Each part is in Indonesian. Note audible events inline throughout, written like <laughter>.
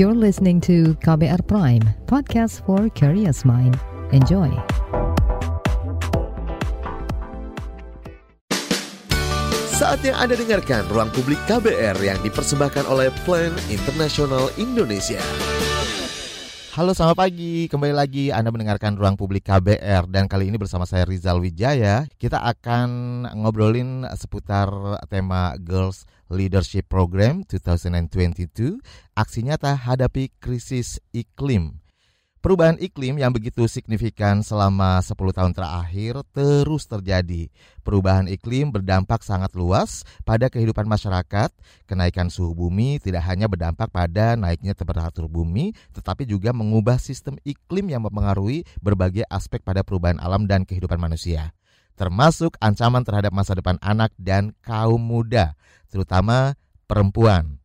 You're listening to KBR Prime, podcast for curious mind. Enjoy. Saat yang Anda dengarkan Ruang Publik KBR yang dipersembahkan oleh Plan International Indonesia. Halo selamat pagi, kembali lagi Anda mendengarkan Ruang Publik KBR dan kali ini bersama saya Rizal Wijaya Kita akan ngobrolin seputar tema Girls Leadership Program 2022 Aksi nyata hadapi krisis iklim Perubahan iklim yang begitu signifikan selama 10 tahun terakhir terus terjadi. Perubahan iklim berdampak sangat luas pada kehidupan masyarakat. Kenaikan suhu bumi tidak hanya berdampak pada naiknya temperatur bumi, tetapi juga mengubah sistem iklim yang mempengaruhi berbagai aspek pada perubahan alam dan kehidupan manusia. Termasuk ancaman terhadap masa depan anak dan kaum muda, terutama perempuan.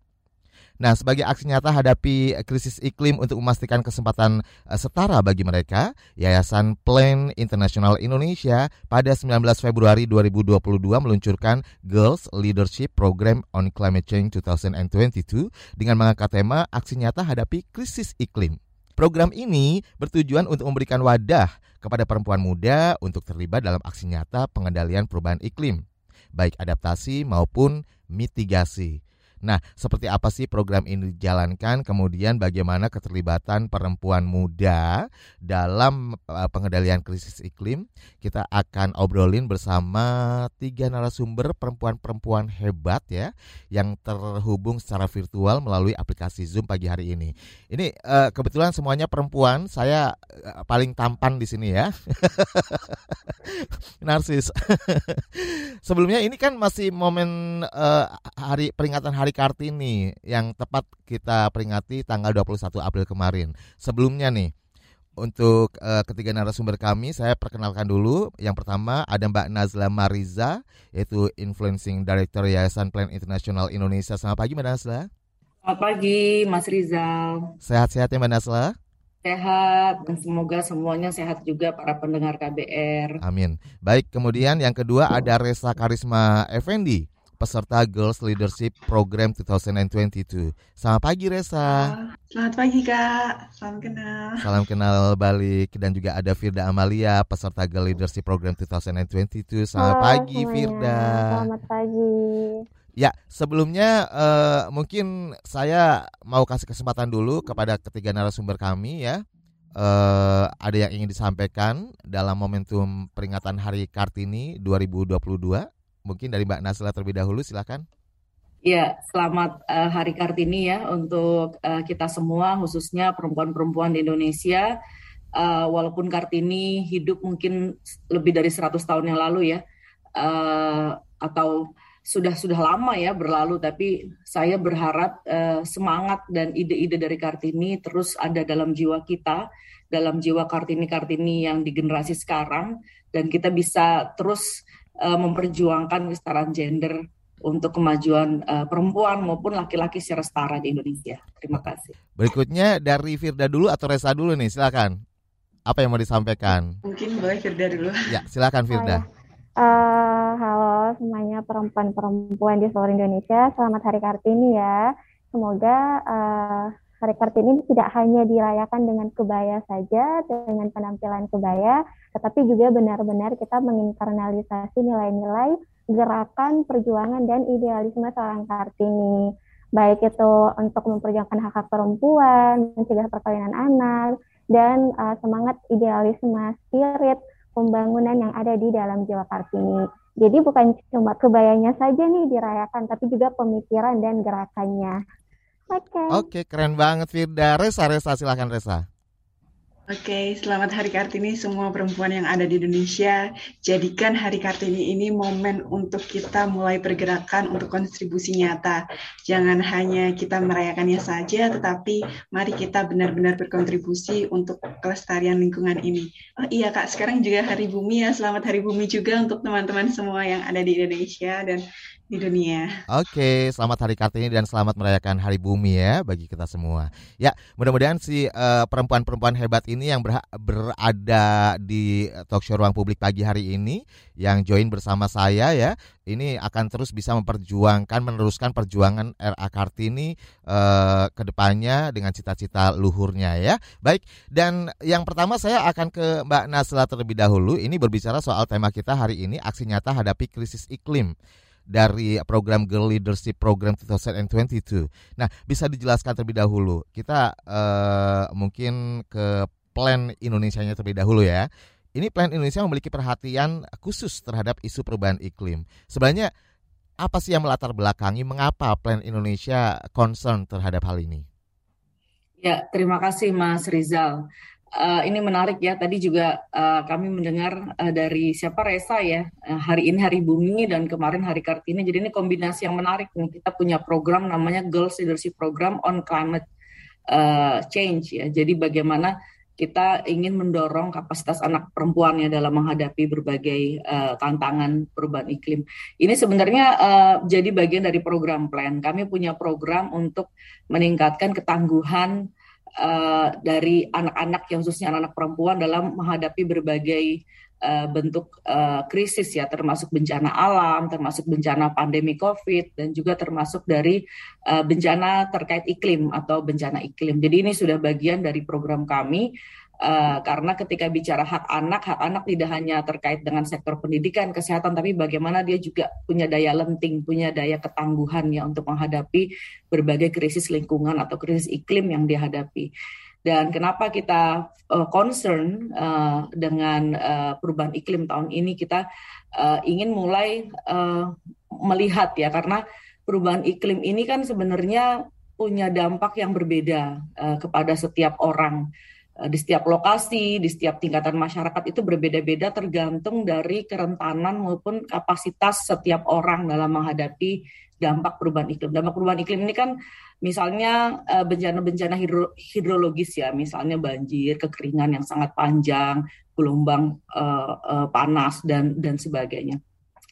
Nah, sebagai aksi nyata hadapi krisis iklim untuk memastikan kesempatan uh, setara bagi mereka, Yayasan Plan International Indonesia pada 19 Februari 2022 meluncurkan Girls Leadership Program on Climate Change 2022 dengan mengangkat tema aksi nyata hadapi krisis iklim. Program ini bertujuan untuk memberikan wadah kepada perempuan muda untuk terlibat dalam aksi nyata pengendalian perubahan iklim, baik adaptasi maupun mitigasi. Nah, seperti apa sih program ini dijalankan? Kemudian bagaimana keterlibatan perempuan muda dalam uh, pengendalian krisis iklim? Kita akan obrolin bersama tiga narasumber perempuan-perempuan hebat ya yang terhubung secara virtual melalui aplikasi Zoom pagi hari ini. Ini uh, kebetulan semuanya perempuan. Saya uh, paling tampan di sini ya. <laughs> Narsis. <laughs> Sebelumnya ini kan masih momen hari peringatan Hari Kartini yang tepat kita peringati tanggal 21 April kemarin. Sebelumnya nih untuk uh, ketiga narasumber kami saya perkenalkan dulu. Yang pertama ada Mbak Nazla Mariza yaitu Influencing Director Yayasan Plan International Indonesia. Selamat pagi Mbak Nazla. Selamat pagi Mas Rizal. Sehat-sehat ya Mbak Nazla? Sehat dan semoga semuanya sehat juga para pendengar KBR. Amin. Baik, kemudian yang kedua ada Resa Karisma Effendi peserta Girls Leadership Program 2022. Selamat pagi Resa. Selamat pagi Kak, salam kenal. Salam kenal balik dan juga ada Firda Amalia peserta Girls Leadership Program 2022. Selamat Halo, pagi semuanya. Firda. Selamat pagi. Ya, sebelumnya uh, mungkin saya mau kasih kesempatan dulu kepada ketiga narasumber kami ya. Uh, ada yang ingin disampaikan dalam momentum peringatan Hari Kartini 2022 Mungkin dari Mbak Nasla terlebih dahulu silakan. Ya, selamat uh, Hari Kartini ya untuk uh, kita semua khususnya perempuan-perempuan di Indonesia. Uh, walaupun Kartini hidup mungkin lebih dari 100 tahun yang lalu ya. Uh, atau sudah sudah lama ya berlalu tapi saya berharap uh, semangat dan ide-ide dari Kartini terus ada dalam jiwa kita dalam jiwa Kartini-Kartini yang di generasi sekarang dan kita bisa terus uh, memperjuangkan kesetaraan gender untuk kemajuan uh, perempuan maupun laki-laki secara setara di Indonesia. Terima kasih. Berikutnya dari Firda dulu atau Resa dulu nih, silakan. Apa yang mau disampaikan? Mungkin boleh Firda dulu. Ya, silakan Firda. Uh, halo semuanya perempuan-perempuan di seluruh Indonesia. Selamat Hari Kartini ya. Semoga uh, Hari Kartini tidak hanya dirayakan dengan kebaya saja, dengan penampilan kebaya, tetapi juga benar-benar kita menginternalisasi nilai-nilai gerakan, perjuangan, dan idealisme seorang Kartini. Baik itu untuk memperjuangkan hak-hak perempuan, mencegah perkawinan anak, dan uh, semangat idealisme spirit pembangunan yang ada di dalam jiwa Kartini. Jadi bukan cuma kebayanya saja nih dirayakan, tapi juga pemikiran dan gerakannya. Oke. Okay. Oke, okay, keren banget Firda. Resa, Resa, silahkan Resa. Oke, selamat Hari Kartini semua perempuan yang ada di Indonesia. Jadikan Hari Kartini ini momen untuk kita mulai pergerakan untuk kontribusi nyata. Jangan hanya kita merayakannya saja, tetapi mari kita benar-benar berkontribusi untuk kelestarian lingkungan ini. Oh iya Kak, sekarang juga Hari Bumi ya. Selamat Hari Bumi juga untuk teman-teman semua yang ada di Indonesia dan di dunia. Oke, selamat Hari Kartini dan selamat merayakan Hari Bumi ya bagi kita semua. Ya, mudah-mudahan si uh, perempuan-perempuan hebat ini yang ber berada di talk show ruang publik pagi hari ini yang join bersama saya ya, ini akan terus bisa memperjuangkan meneruskan perjuangan RA Kartini uh, ke depannya dengan cita-cita luhurnya ya. Baik, dan yang pertama saya akan ke Mbak Nasla terlebih dahulu. Ini berbicara soal tema kita hari ini aksi nyata hadapi krisis iklim dari program Girl Leadership Program 2022. Nah, bisa dijelaskan terlebih dahulu. Kita uh, mungkin ke plan Indonesia-nya terlebih dahulu ya. Ini plan Indonesia memiliki perhatian khusus terhadap isu perubahan iklim. Sebenarnya apa sih yang melatar belakangi mengapa plan Indonesia concern terhadap hal ini? Ya, terima kasih Mas Rizal uh, ini menarik ya. Tadi juga uh, kami mendengar uh, dari siapa Resa ya. Uh, hari ini Hari Bumi dan kemarin Hari Kartini. Jadi ini kombinasi yang menarik nih. Kita punya program namanya Girls Leadership Program on Climate uh, Change ya. Jadi bagaimana kita ingin mendorong kapasitas anak perempuan ya dalam menghadapi berbagai uh, tantangan perubahan iklim. Ini sebenarnya uh, jadi bagian dari program plan. Kami punya program untuk meningkatkan ketangguhan uh, dari anak-anak yang khususnya anak-anak perempuan dalam menghadapi berbagai uh, bentuk uh, krisis ya termasuk bencana alam, termasuk bencana pandemi Covid dan juga termasuk dari uh, bencana terkait iklim atau bencana iklim. Jadi ini sudah bagian dari program kami Uh, karena ketika bicara hak anak, hak anak tidak hanya terkait dengan sektor pendidikan, kesehatan, tapi bagaimana dia juga punya daya lenting, punya daya ketangguhan ya untuk menghadapi berbagai krisis lingkungan atau krisis iklim yang dihadapi. Dan kenapa kita uh, concern uh, dengan uh, perubahan iklim tahun ini, kita uh, ingin mulai uh, melihat ya, karena perubahan iklim ini kan sebenarnya punya dampak yang berbeda uh, kepada setiap orang Eh, di setiap lokasi, di setiap tingkatan masyarakat itu berbeda-beda tergantung dari kerentanan maupun kapasitas setiap orang dalam menghadapi dampak perubahan iklim. Dampak perubahan iklim ini kan misalnya eh, bencana-bencana hidro, hidrologis ya, misalnya banjir, kekeringan yang sangat panjang, gelombang uh, uh, panas dan dan sebagainya.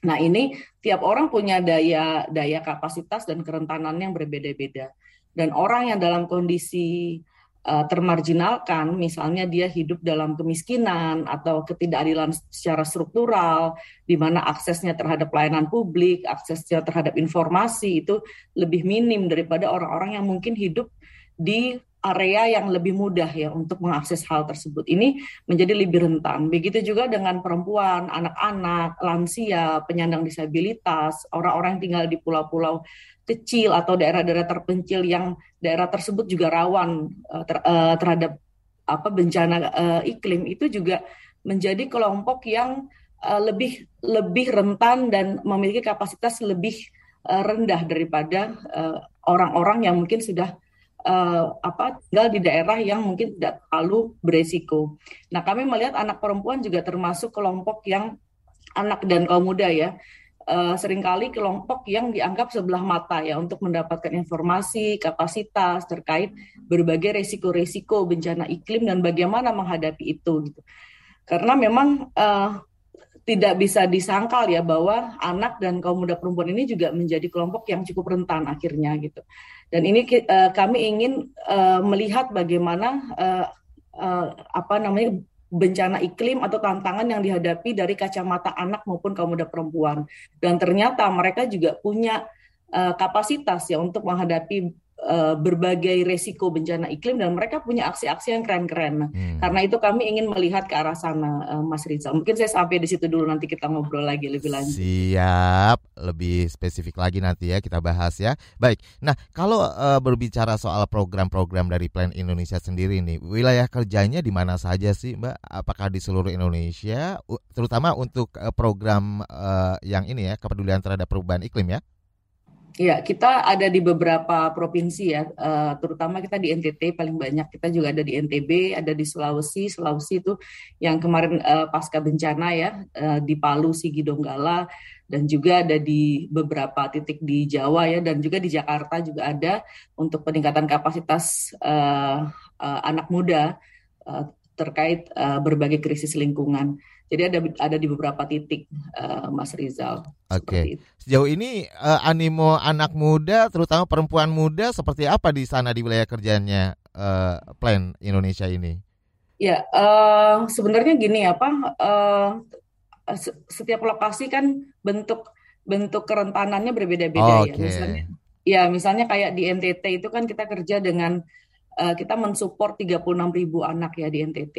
Nah ini tiap orang punya daya daya kapasitas dan kerentanan yang berbeda-beda. Dan orang yang dalam kondisi uh, termarginalkan, misalnya dia hidup dalam kemiskinan atau ketidakadilan secara struktural, di mana aksesnya terhadap pelayanan publik, aksesnya terhadap informasi itu lebih minim daripada orang-orang yang mungkin hidup di area yang lebih mudah ya untuk mengakses hal tersebut. Ini menjadi lebih rentan. Begitu juga dengan perempuan, anak-anak, lansia, penyandang disabilitas, orang-orang yang tinggal di pulau-pulau kecil atau daerah-daerah terpencil yang daerah tersebut juga rawan uh, ter, uh, terhadap apa bencana uh, iklim itu juga menjadi kelompok yang lebih lebih rentan dan memiliki kapasitas lebih rendah daripada orang-orang uh, yang mungkin sudah uh, apa tinggal di daerah yang mungkin tidak terlalu beresiko. Nah, kami melihat anak perempuan juga termasuk kelompok yang anak dan kaum muda ya uh, sering kali kelompok yang dianggap sebelah mata ya untuk mendapatkan informasi, kapasitas terkait berbagai resiko-resiko bencana iklim dan bagaimana menghadapi itu gitu. Karena memang uh, tidak bisa disangkal ya bahwa anak dan kaum muda perempuan ini juga menjadi kelompok yang cukup rentan akhirnya gitu. Dan ini uh, kami ingin uh, melihat bagaimana uh, uh, apa namanya bencana iklim atau tantangan yang dihadapi dari kacamata anak maupun kaum muda perempuan. Dan ternyata mereka juga punya uh, kapasitas ya untuk menghadapi uh, berbagai resiko bencana iklim dan mereka punya aksi-aksi yang keren-keren. Hmm. Karena itu kami ingin melihat ke arah sana, uh, Mas Rizal. Mungkin saya sampai di situ dulu nanti kita ngobrol lagi lebih lanjut. Siap, lebih spesifik lagi nanti ya kita bahas ya. Baik. Nah, kalau uh, berbicara soal program-program dari Plan Indonesia sendiri nih, wilayah kerjanya di mana saja sih, Mbak? Apakah di seluruh Indonesia, terutama untuk uh, program uh, yang ini ya, kepedulian terhadap perubahan iklim ya? Ya, kita ada di beberapa provinsi ya, uh, terutama kita di NTT paling banyak. Kita juga ada di NTB, ada di Sulawesi. Sulawesi itu yang kemarin uh, pasca bencana ya, uh, di Palu, Sigi Donggala, dan juga ada di beberapa titik di Jawa ya, dan juga di Jakarta juga ada untuk peningkatan kapasitas uh, uh, anak muda. Uh, terkait uh, berbagai krisis lingkungan. Jadi ada ada di beberapa titik, uh, Mas Rizal. Oke. Okay. Sejauh ini uh, animo anak muda, terutama perempuan muda, seperti apa di sana di wilayah kerjanya uh, Plan Indonesia ini? Ya, uh, sebenarnya gini apa? Uh, setiap lokasi kan bentuk bentuk kerentanannya berbeda-beda oh, ya. Misalnya, ya misalnya kayak di NTT itu kan kita kerja dengan uh, kita mensupport 36 ribu anak ya di NTT.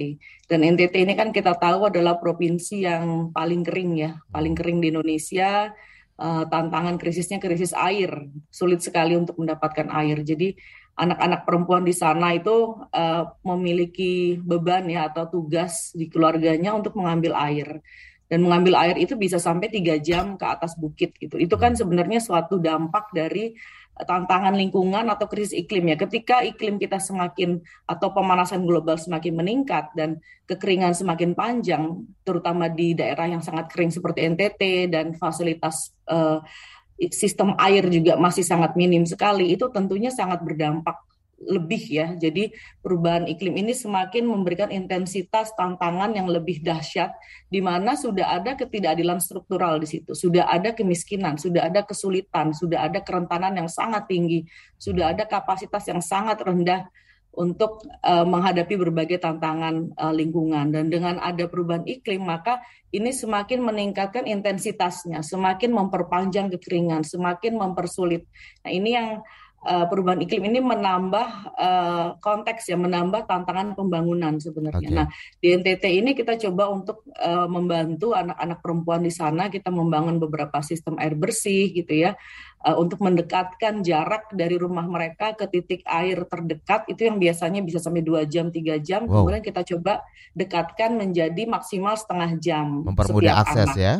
Dan NTT ini kan kita tahu adalah provinsi yang paling kering ya, paling kering di Indonesia. Uh, tantangan krisisnya krisis air, sulit sekali untuk mendapatkan air. Jadi anak-anak perempuan di sana itu uh, memiliki beban ya atau tugas di keluarganya untuk mengambil air dan mengambil air itu bisa sampai tiga jam ke atas bukit gitu. Itu kan sebenarnya suatu dampak dari tantangan lingkungan atau krisis iklim ya. Ketika iklim kita semakin atau pemanasan global semakin meningkat dan kekeringan semakin panjang, terutama di daerah yang sangat kering seperti NTT dan fasilitas uh, sistem air juga masih sangat minim sekali, itu tentunya sangat berdampak lebih ya. Jadi perubahan iklim ini semakin memberikan intensitas tantangan yang lebih dahsyat di mana sudah ada ketidakadilan struktural di situ, sudah ada kemiskinan, sudah ada kesulitan, sudah ada kerentanan yang sangat tinggi, sudah ada kapasitas yang sangat rendah untuk uh, menghadapi berbagai tantangan uh, lingkungan dan dengan ada perubahan iklim maka ini semakin meningkatkan intensitasnya, semakin memperpanjang kekeringan, semakin mempersulit. Nah, ini yang uh, perubahan iklim ini menambah uh, konteks ya, menambah tantangan pembangunan sebenarnya. Okay. Nah, di NTT ini kita coba untuk uh, membantu anak-anak perempuan di sana, kita membangun beberapa sistem air bersih gitu ya, uh, untuk mendekatkan jarak dari rumah mereka ke titik air terdekat itu yang biasanya bisa sampai dua jam, tiga jam, wow. kemudian kita coba dekatkan menjadi maksimal setengah jam. Mempermudah akses anak. ya.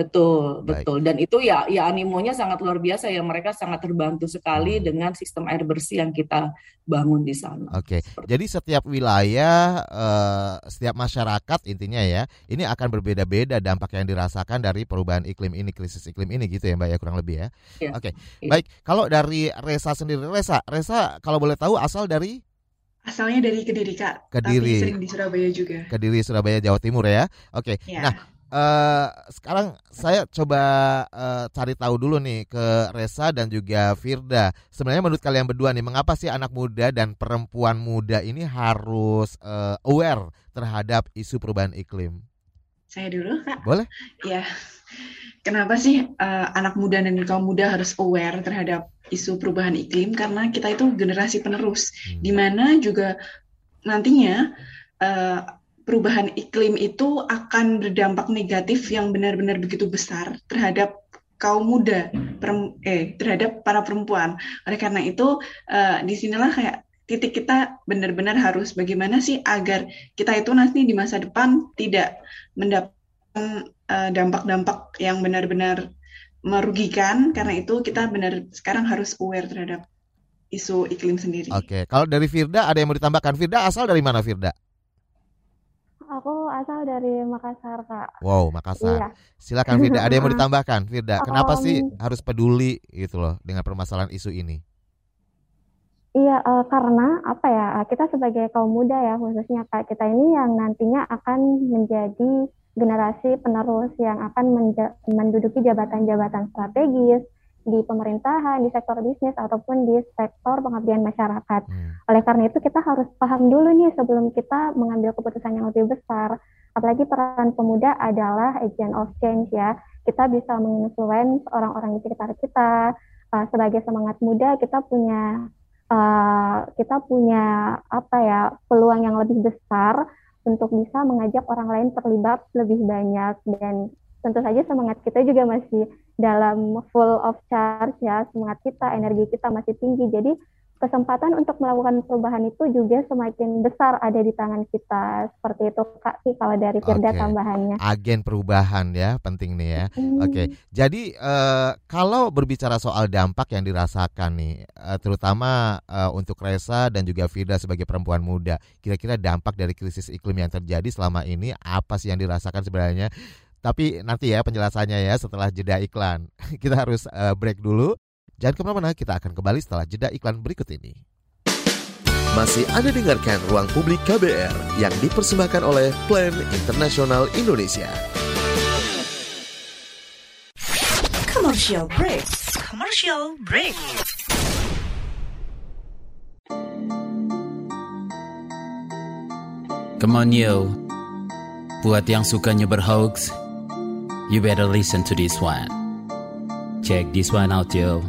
Betul, Baik. betul. Dan itu ya ya animonya sangat luar biasa ya. Mereka sangat terbantu sekali hmm. dengan sistem air bersih yang kita bangun di sana. Oke. Okay. Jadi setiap wilayah uh, setiap masyarakat intinya ya, ini akan berbeda-beda dampak yang dirasakan dari perubahan iklim ini, krisis iklim ini gitu ya, Mbak ya kurang lebih ya. ya. Oke. Okay. Ya. Baik, kalau dari Resa sendiri, Resa, Resa kalau boleh tahu asal dari Asalnya dari Kediri Kak, Kediri. tapi sering di Surabaya juga. Kediri, Surabaya, Jawa Timur ya. Oke. Okay. Ya. Nah, Uh, sekarang saya coba uh, cari tahu dulu nih ke Resa dan juga Firda. Sebenarnya menurut kalian berdua nih, mengapa sih anak muda dan perempuan muda ini harus uh, aware terhadap isu perubahan iklim? Saya dulu, Kak. Boleh? Ya. Kenapa sih uh, anak muda dan kaum muda harus aware terhadap isu perubahan iklim? Karena kita itu generasi penerus, hmm. di mana juga nantinya uh, perubahan iklim itu akan berdampak negatif yang benar-benar begitu besar terhadap kaum muda, eh terhadap para perempuan. Oleh karena itu, uh, di sinilah kayak titik kita benar-benar harus bagaimana sih agar kita itu nanti di masa depan tidak mendapatkan uh, dampak-dampak yang benar-benar merugikan. Karena itu kita benar sekarang harus aware terhadap isu iklim sendiri. Oke, kalau dari Firda ada yang mau ditambahkan? Firda asal dari mana Firda? Aku asal dari Makassar, Kak. Wow, Makassar. Iya. Silakan Firda, ada yang mau <laughs> ditambahkan? Firda, kenapa um, sih harus peduli gitu loh dengan permasalahan isu ini? Iya, uh, karena apa ya? Kita sebagai kaum muda ya, khususnya Kak, kita ini yang nantinya akan menjadi generasi penerus yang akan menduduki jabatan-jabatan strategis, di pemerintahan, di sektor bisnis ataupun di sektor pengabdian masyarakat. Hmm. Oleh karena itu kita harus paham dulu nih sebelum kita mengambil keputusan yang lebih besar. Apalagi peran pemuda adalah agent of change ya. Kita bisa menginfluence orang-orang di sekitar kita. Uh, sebagai semangat muda kita punya uh, kita punya apa ya peluang yang lebih besar untuk bisa mengajak orang lain terlibat lebih banyak dan tentu saja semangat kita juga masih dalam full of charge ya, semangat kita, energi kita masih tinggi. Jadi kesempatan untuk melakukan perubahan itu juga semakin besar ada di tangan kita. Seperti itu Kak sih kalau dari Firda okay. tambahannya. Agen perubahan ya, penting nih ya. Hmm. Oke. Okay. Jadi uh, kalau berbicara soal dampak yang dirasakan nih, uh, terutama uh, untuk Reza dan juga Firda sebagai perempuan muda, kira-kira dampak dari krisis iklim yang terjadi selama ini apa sih yang dirasakan sebenarnya? Tapi nanti ya penjelasannya ya setelah jeda iklan. <laughs> Kita harus uh, break dulu. Jangan ke mana-mana, kita akan kembali setelah jeda iklan berikut ini. Masih Anda dengarkan Ruang Publik KBR yang dipersembahkan oleh Plan Internasional Indonesia. Commercial break. Commercial break. Come on yo. Buat yang sukanya berhoax, you better listen to this one. Check this one out yo.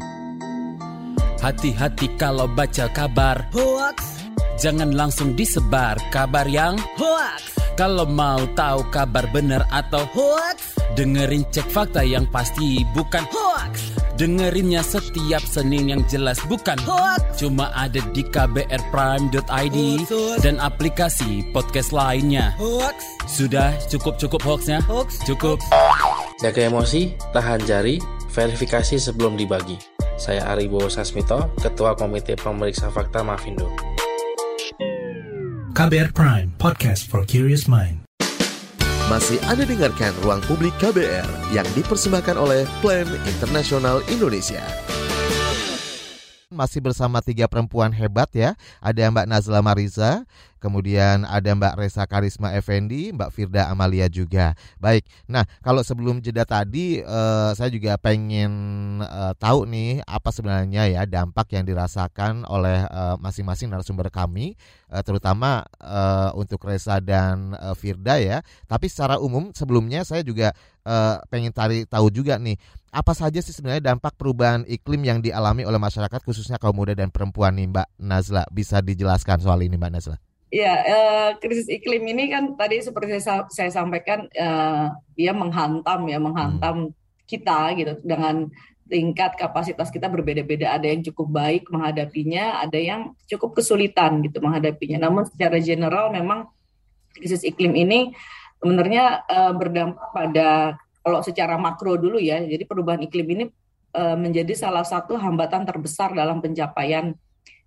Hati-hati kalau baca kabar Hoax. Jangan langsung disebar kabar yang Hoax. Kalau mau tahu kabar benar atau Hoax. dengerin cek fakta yang pasti bukan Hoax. Dengerinnya setiap Senin yang jelas bukan Hoax. Cuma ada di kbrprime.id Hoax, hoax. dan aplikasi podcast lainnya. Hoax. Sudah cukup-cukup hoaxnya? Hoax. Cukup. Jaga emosi, tahan jari, verifikasi sebelum dibagi. Saya Aribo Sasmito, Ketua Komite Pemeriksa Fakta Mafindo. KBR Prime, podcast for curious mind. Masih Anda dengarkan Ruang Publik KBR yang dipersembahkan oleh Plan Internasional Indonesia. Masih bersama tiga perempuan hebat ya. Ada Mbak Nazla Mariza, kemudian ada Mbak Resa Karisma Effendi, Mbak Firda Amalia juga. Baik. Nah, kalau sebelum jeda tadi eh, saya juga pengen eh, tahu nih apa sebenarnya ya dampak yang dirasakan oleh eh, masing-masing narasumber kami, eh, terutama eh, untuk Resa dan eh, Firda ya. Tapi secara umum sebelumnya saya juga eh, pengen cari tahu juga nih apa saja sih sebenarnya dampak perubahan iklim yang dialami oleh masyarakat khususnya kaum muda dan perempuan nih Mbak Nazla bisa dijelaskan soal ini Mbak Nazla? Ya, eh, krisis iklim ini kan tadi seperti saya, saya sampaikan eh, dia menghantam ya, menghantam kita gitu dengan tingkat kapasitas kita berbeda-beda. Ada yang cukup baik menghadapinya, ada yang cukup kesulitan gitu menghadapinya. Namun secara general memang krisis iklim ini sebenarnya eh, berdampak pada kalau secara makro dulu ya. Jadi perubahan iklim ini eh, menjadi salah satu hambatan terbesar dalam pencapaian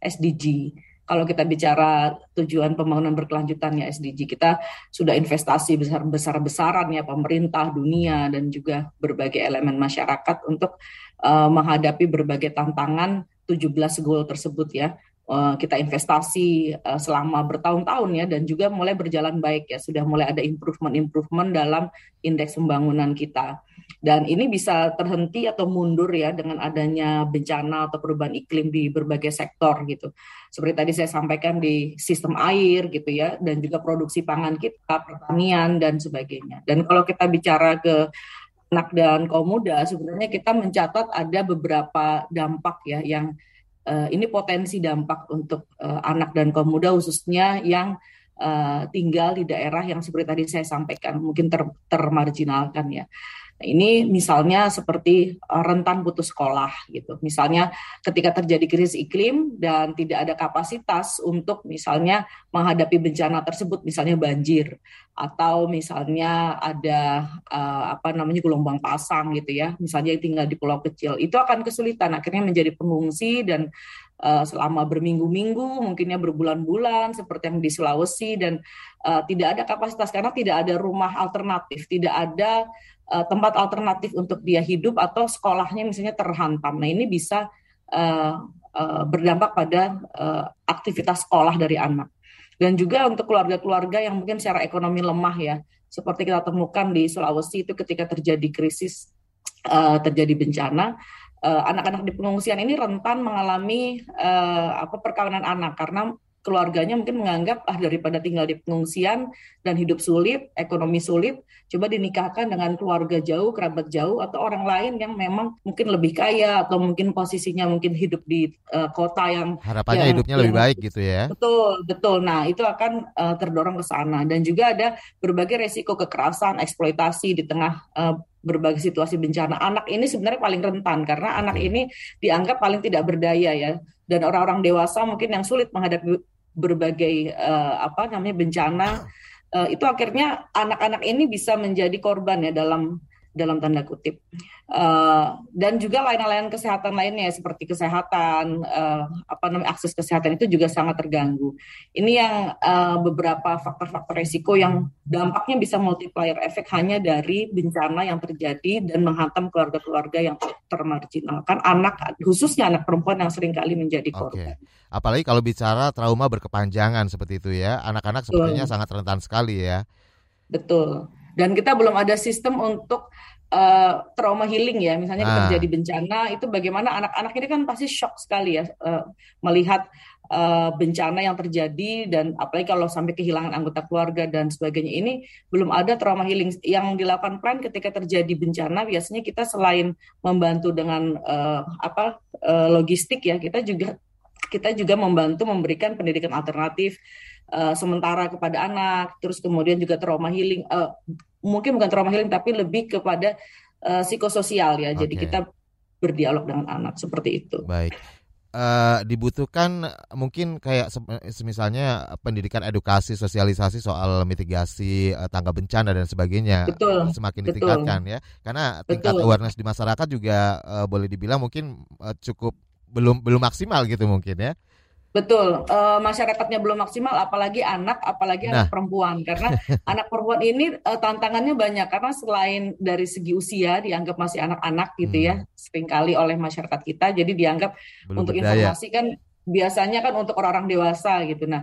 SDG kalau kita bicara tujuan pembangunan berkelanjutan ya SDG kita sudah investasi besar besar besaran ya pemerintah dunia dan juga berbagai elemen masyarakat untuk uh, menghadapi berbagai tantangan 17 goal tersebut ya. Uh, kita investasi uh, selama bertahun-tahun ya dan juga mulai berjalan baik ya. Sudah mulai ada improvement improvement dalam indeks pembangunan kita. Dan ini bisa terhenti atau mundur ya dengan adanya bencana atau perubahan iklim di berbagai sektor gitu. Seperti tadi saya sampaikan di sistem air gitu ya dan juga produksi pangan kita, pertanian dan sebagainya. Dan kalau kita bicara ke anak dan kaum muda sebenarnya kita mencatat ada beberapa dampak ya yang uh, ini potensi dampak untuk uh, anak dan kaum muda khususnya yang uh, tinggal di daerah yang seperti tadi saya sampaikan mungkin ter termarginalkan ya. Nah, ini misalnya seperti rentan putus sekolah gitu. Misalnya ketika terjadi krisis iklim dan tidak ada kapasitas untuk misalnya menghadapi bencana tersebut, misalnya banjir atau misalnya ada uh, apa namanya gelombang pasang gitu ya, misalnya yang tinggal di pulau kecil, itu akan kesulitan akhirnya menjadi pengungsi dan uh, selama berminggu-minggu, mungkinnya berbulan-bulan seperti yang di Sulawesi dan uh, tidak ada kapasitas karena tidak ada rumah alternatif, tidak ada uh, tempat alternatif untuk dia hidup atau sekolahnya misalnya terhantam. Nah ini bisa uh, uh, berdampak pada uh, aktivitas sekolah dari anak. Dan juga untuk keluarga-keluarga yang mungkin secara ekonomi lemah ya, seperti kita temukan di Sulawesi itu ketika terjadi krisis, uh, terjadi bencana, anak-anak uh, di pengungsian ini rentan mengalami uh, apa perkawinan anak. Karena keluarganya mungkin menganggap ah daripada tinggal di pengungsian dan hidup sulit, ekonomi sulit, coba dinikahkan dengan keluarga jauh, kerabat jauh atau orang lain yang memang mungkin lebih kaya atau mungkin posisinya mungkin hidup di uh, kota yang harapannya yang, hidupnya yang, lebih baik gitu ya. Betul, betul. Nah, itu akan uh, terdorong ke sana dan juga ada berbagai resiko kekerasan, eksploitasi di tengah uh, berbagai situasi bencana. Anak ini sebenarnya paling rentan karena anak ini dianggap paling tidak berdaya ya. Dan orang-orang dewasa mungkin yang sulit menghadapi berbagai uh, apa namanya bencana uh, itu akhirnya anak-anak ini bisa menjadi korban ya dalam dalam tanda kutip. Uh, dan juga layanan-layanan kesehatan lainnya seperti kesehatan, uh, apa namanya akses kesehatan itu juga sangat terganggu. Ini yang uh, beberapa faktor-faktor resiko yang dampaknya bisa multiplier efek hanya dari bencana yang terjadi dan menghantam keluarga-keluarga yang termarginalkan, anak khususnya anak perempuan yang sering kali menjadi korban. Okay. Apalagi kalau bicara trauma berkepanjangan seperti itu ya, anak-anak sepertinya sangat rentan sekali ya. Betul. Dan kita belum ada sistem untuk uh, trauma healing ya. Misalnya ah. terjadi bencana itu bagaimana anak-anak ini kan pasti shock sekali ya uh, melihat uh, bencana yang terjadi dan apalagi kalau sampai kehilangan anggota keluarga dan sebagainya ini belum ada trauma healing yang dilakukan plan ketika terjadi bencana biasanya kita selain membantu dengan uh, apa uh, logistik ya kita juga kita juga membantu memberikan pendidikan alternatif uh, sementara kepada anak, terus kemudian juga trauma healing, uh, mungkin bukan trauma healing tapi lebih kepada uh, psikososial ya. Okay. Jadi kita berdialog dengan anak seperti itu. Baik. Uh, dibutuhkan mungkin kayak misalnya pendidikan edukasi sosialisasi soal mitigasi uh, tangga bencana dan sebagainya betul, semakin betul. ditingkatkan ya karena tingkat betul. awareness di masyarakat juga uh, boleh dibilang mungkin uh, cukup belum belum maksimal gitu mungkin ya Betul, e, masyarakatnya belum maksimal, apalagi anak, apalagi nah. anak perempuan, karena <laughs> anak perempuan ini e, tantangannya banyak karena selain dari segi usia dianggap masih anak-anak gitu ya, hmm. ya, sering kali oleh masyarakat kita, jadi dianggap belum untuk berdaya. informasi kan biasanya kan untuk orang-orang dewasa gitu. Nah,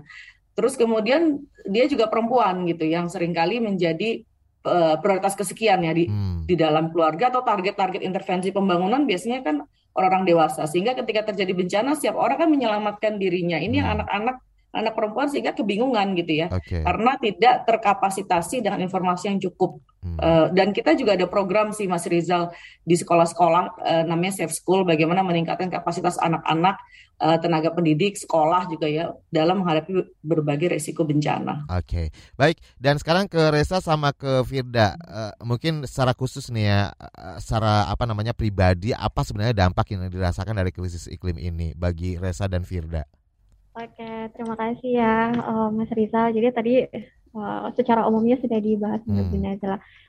terus kemudian dia juga perempuan gitu, yang sering kali menjadi e, prioritas kesekian ya di hmm. di dalam keluarga atau target-target intervensi pembangunan biasanya kan orang-orang dewasa sehingga ketika terjadi bencana setiap orang kan menyelamatkan dirinya ini yang hmm. anak-anak anak perempuan sehingga kebingungan gitu ya okay. karena tidak terkapasitasi dengan informasi yang cukup hmm. uh, dan kita juga ada program sih Mas Rizal di sekolah-sekolah uh, namanya Safe School bagaimana meningkatkan kapasitas anak-anak uh, tenaga pendidik sekolah juga ya dalam menghadapi berbagai resiko bencana. Oke okay. baik dan sekarang ke Reza sama ke Firda uh, mungkin secara khusus nih ya uh, secara apa namanya pribadi apa sebenarnya dampak yang dirasakan dari krisis iklim ini bagi Reza dan Firda? Oke, terima kasih ya uh, Mas Rizal. Jadi tadi uh, secara umumnya sudah dibahas hmm.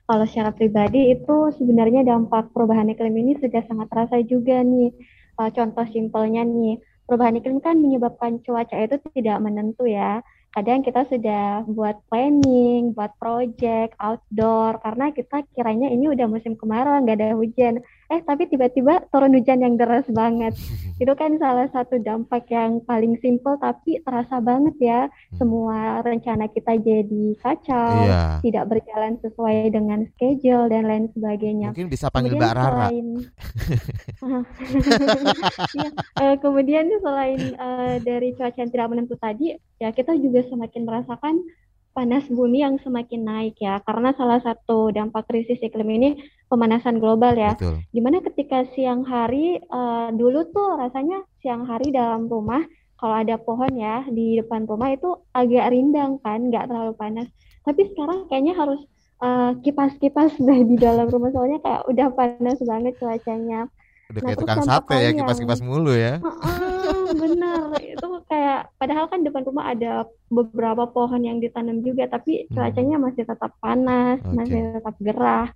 Kalau secara pribadi itu sebenarnya dampak perubahan iklim ini sudah sangat terasa juga nih. Uh, contoh simpelnya nih, perubahan iklim kan menyebabkan cuaca itu tidak menentu ya kadang kita sudah buat planning, buat project outdoor karena kita kiranya ini udah musim kemarau nggak ada hujan. Eh tapi tiba-tiba turun hujan yang deras banget. <laughs> Itu kan salah satu dampak yang paling simple tapi terasa banget ya. Hmm. Semua rencana kita jadi kacau, iya. tidak berjalan sesuai dengan schedule dan lain sebagainya. Mungkin bisa panggil Mbak Rara. Selain, <laughs> ya, uh, kemudian selain uh, dari cuaca yang tidak menentu tadi, ya kita juga semakin merasakan panas bumi yang semakin naik ya karena salah satu dampak krisis iklim ini pemanasan global ya. Betul. Gimana ketika siang hari uh, dulu tuh rasanya siang hari dalam rumah kalau ada pohon ya di depan rumah itu agak rindang kan, nggak terlalu panas. Tapi sekarang kayaknya harus uh, kipas-kipas <laughs> di dalam rumah soalnya kayak udah panas banget cuacanya. Udah nah, kayak tukang sate ya kipas-kipas mulu ya. Uh, uh, bener itu kayak padahal kan depan rumah ada beberapa pohon yang ditanam juga tapi hmm. cuacanya masih tetap panas okay. masih tetap gerah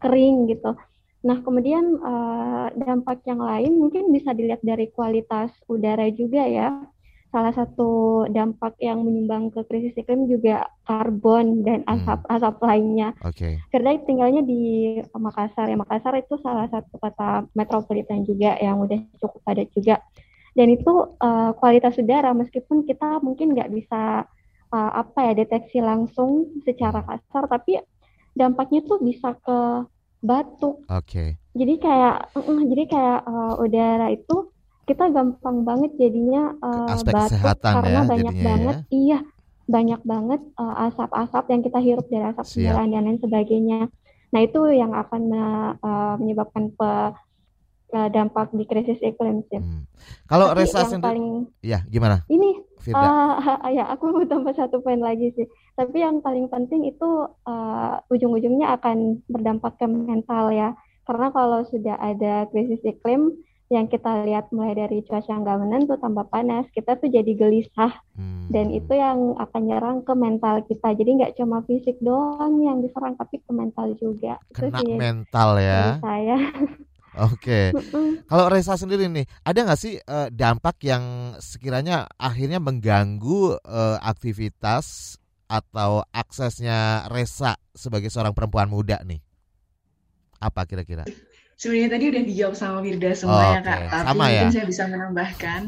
kering gitu nah kemudian uh, dampak yang lain mungkin bisa dilihat dari kualitas udara juga ya salah satu dampak yang menyumbang ke krisis iklim juga karbon dan hmm. asap hmm. asap lainnya. Okay. Karena tinggalnya di Makassar ya Makassar itu salah satu kota metropolitan juga yang udah cukup padat juga dan itu uh, kualitas udara meskipun kita mungkin nggak bisa uh, apa ya deteksi langsung secara kasar tapi dampaknya tuh bisa ke batuk. Oke. Okay. Jadi kayak uh, jadi kayak uh, udara itu kita gampang banget jadinya uh, Aspek batuk karena ya, banyak banget ya. iya banyak banget asap-asap uh, yang kita hirup dari asap kendaraan dan lain sebagainya. Nah itu yang akan uh, menyebabkan pe uh, dampak di krisis iklim sih. Hmm. Kalau Resa sendiri, paling, ya gimana? Ini, uh, <laughs> ya aku mau tambah satu poin lagi sih. Tapi yang paling penting itu uh, ujung-ujungnya akan berdampak ke mental ya. Karena kalau sudah ada krisis iklim, yang kita lihat mulai dari cuaca yang nggak menentu tambah panas, kita tuh jadi gelisah Hmm. dan itu yang akan nyerang ke mental kita. Jadi nggak cuma fisik doang yang diserang, tapi ke mental juga. Itu Kena sih mental ya. saya. <laughs> Oke. Mm-mm. Kalau Reza sendiri nih, ada nggak sih eh, dampak yang sekiranya akhirnya mengganggu eh, aktivitas atau aksesnya Reza sebagai seorang perempuan muda nih? Apa kira-kira? Sebenarnya tadi udah dijawab sama Wirda semua ya Oke, Kak, tapi sama mungkin ya? saya bisa menambahkan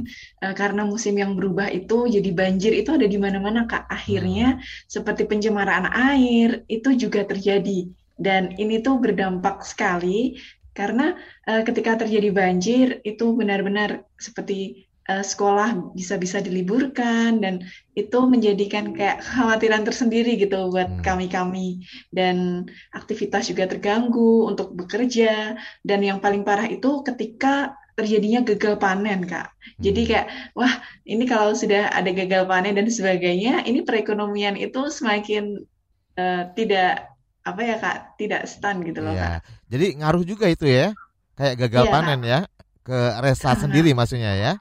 eh, karena musim yang berubah itu jadi banjir itu ada di mana-mana Kak. Akhirnya seperti pencemaran air itu juga terjadi dan ini tuh berdampak sekali karena eh, ketika terjadi banjir itu benar-benar seperti eh, sekolah bisa-bisa diliburkan dan itu menjadikan kayak kekhawatiran tersendiri gitu buat Hmm. kami-kami dan aktivitas juga terganggu untuk bekerja dan yang paling parah itu ketika terjadinya gagal panen Kak. Jadi Hmm. kayak wah ini kalau sudah ada gagal panen dan sebagainya ini perekonomian itu semakin eh, tidak apa ya Kak tidak stand gitu loh Iya. Kak. Jadi ngaruh juga itu ya, kayak gagal Iya, panen ya, ke Reza <laughs> sendiri maksudnya ya.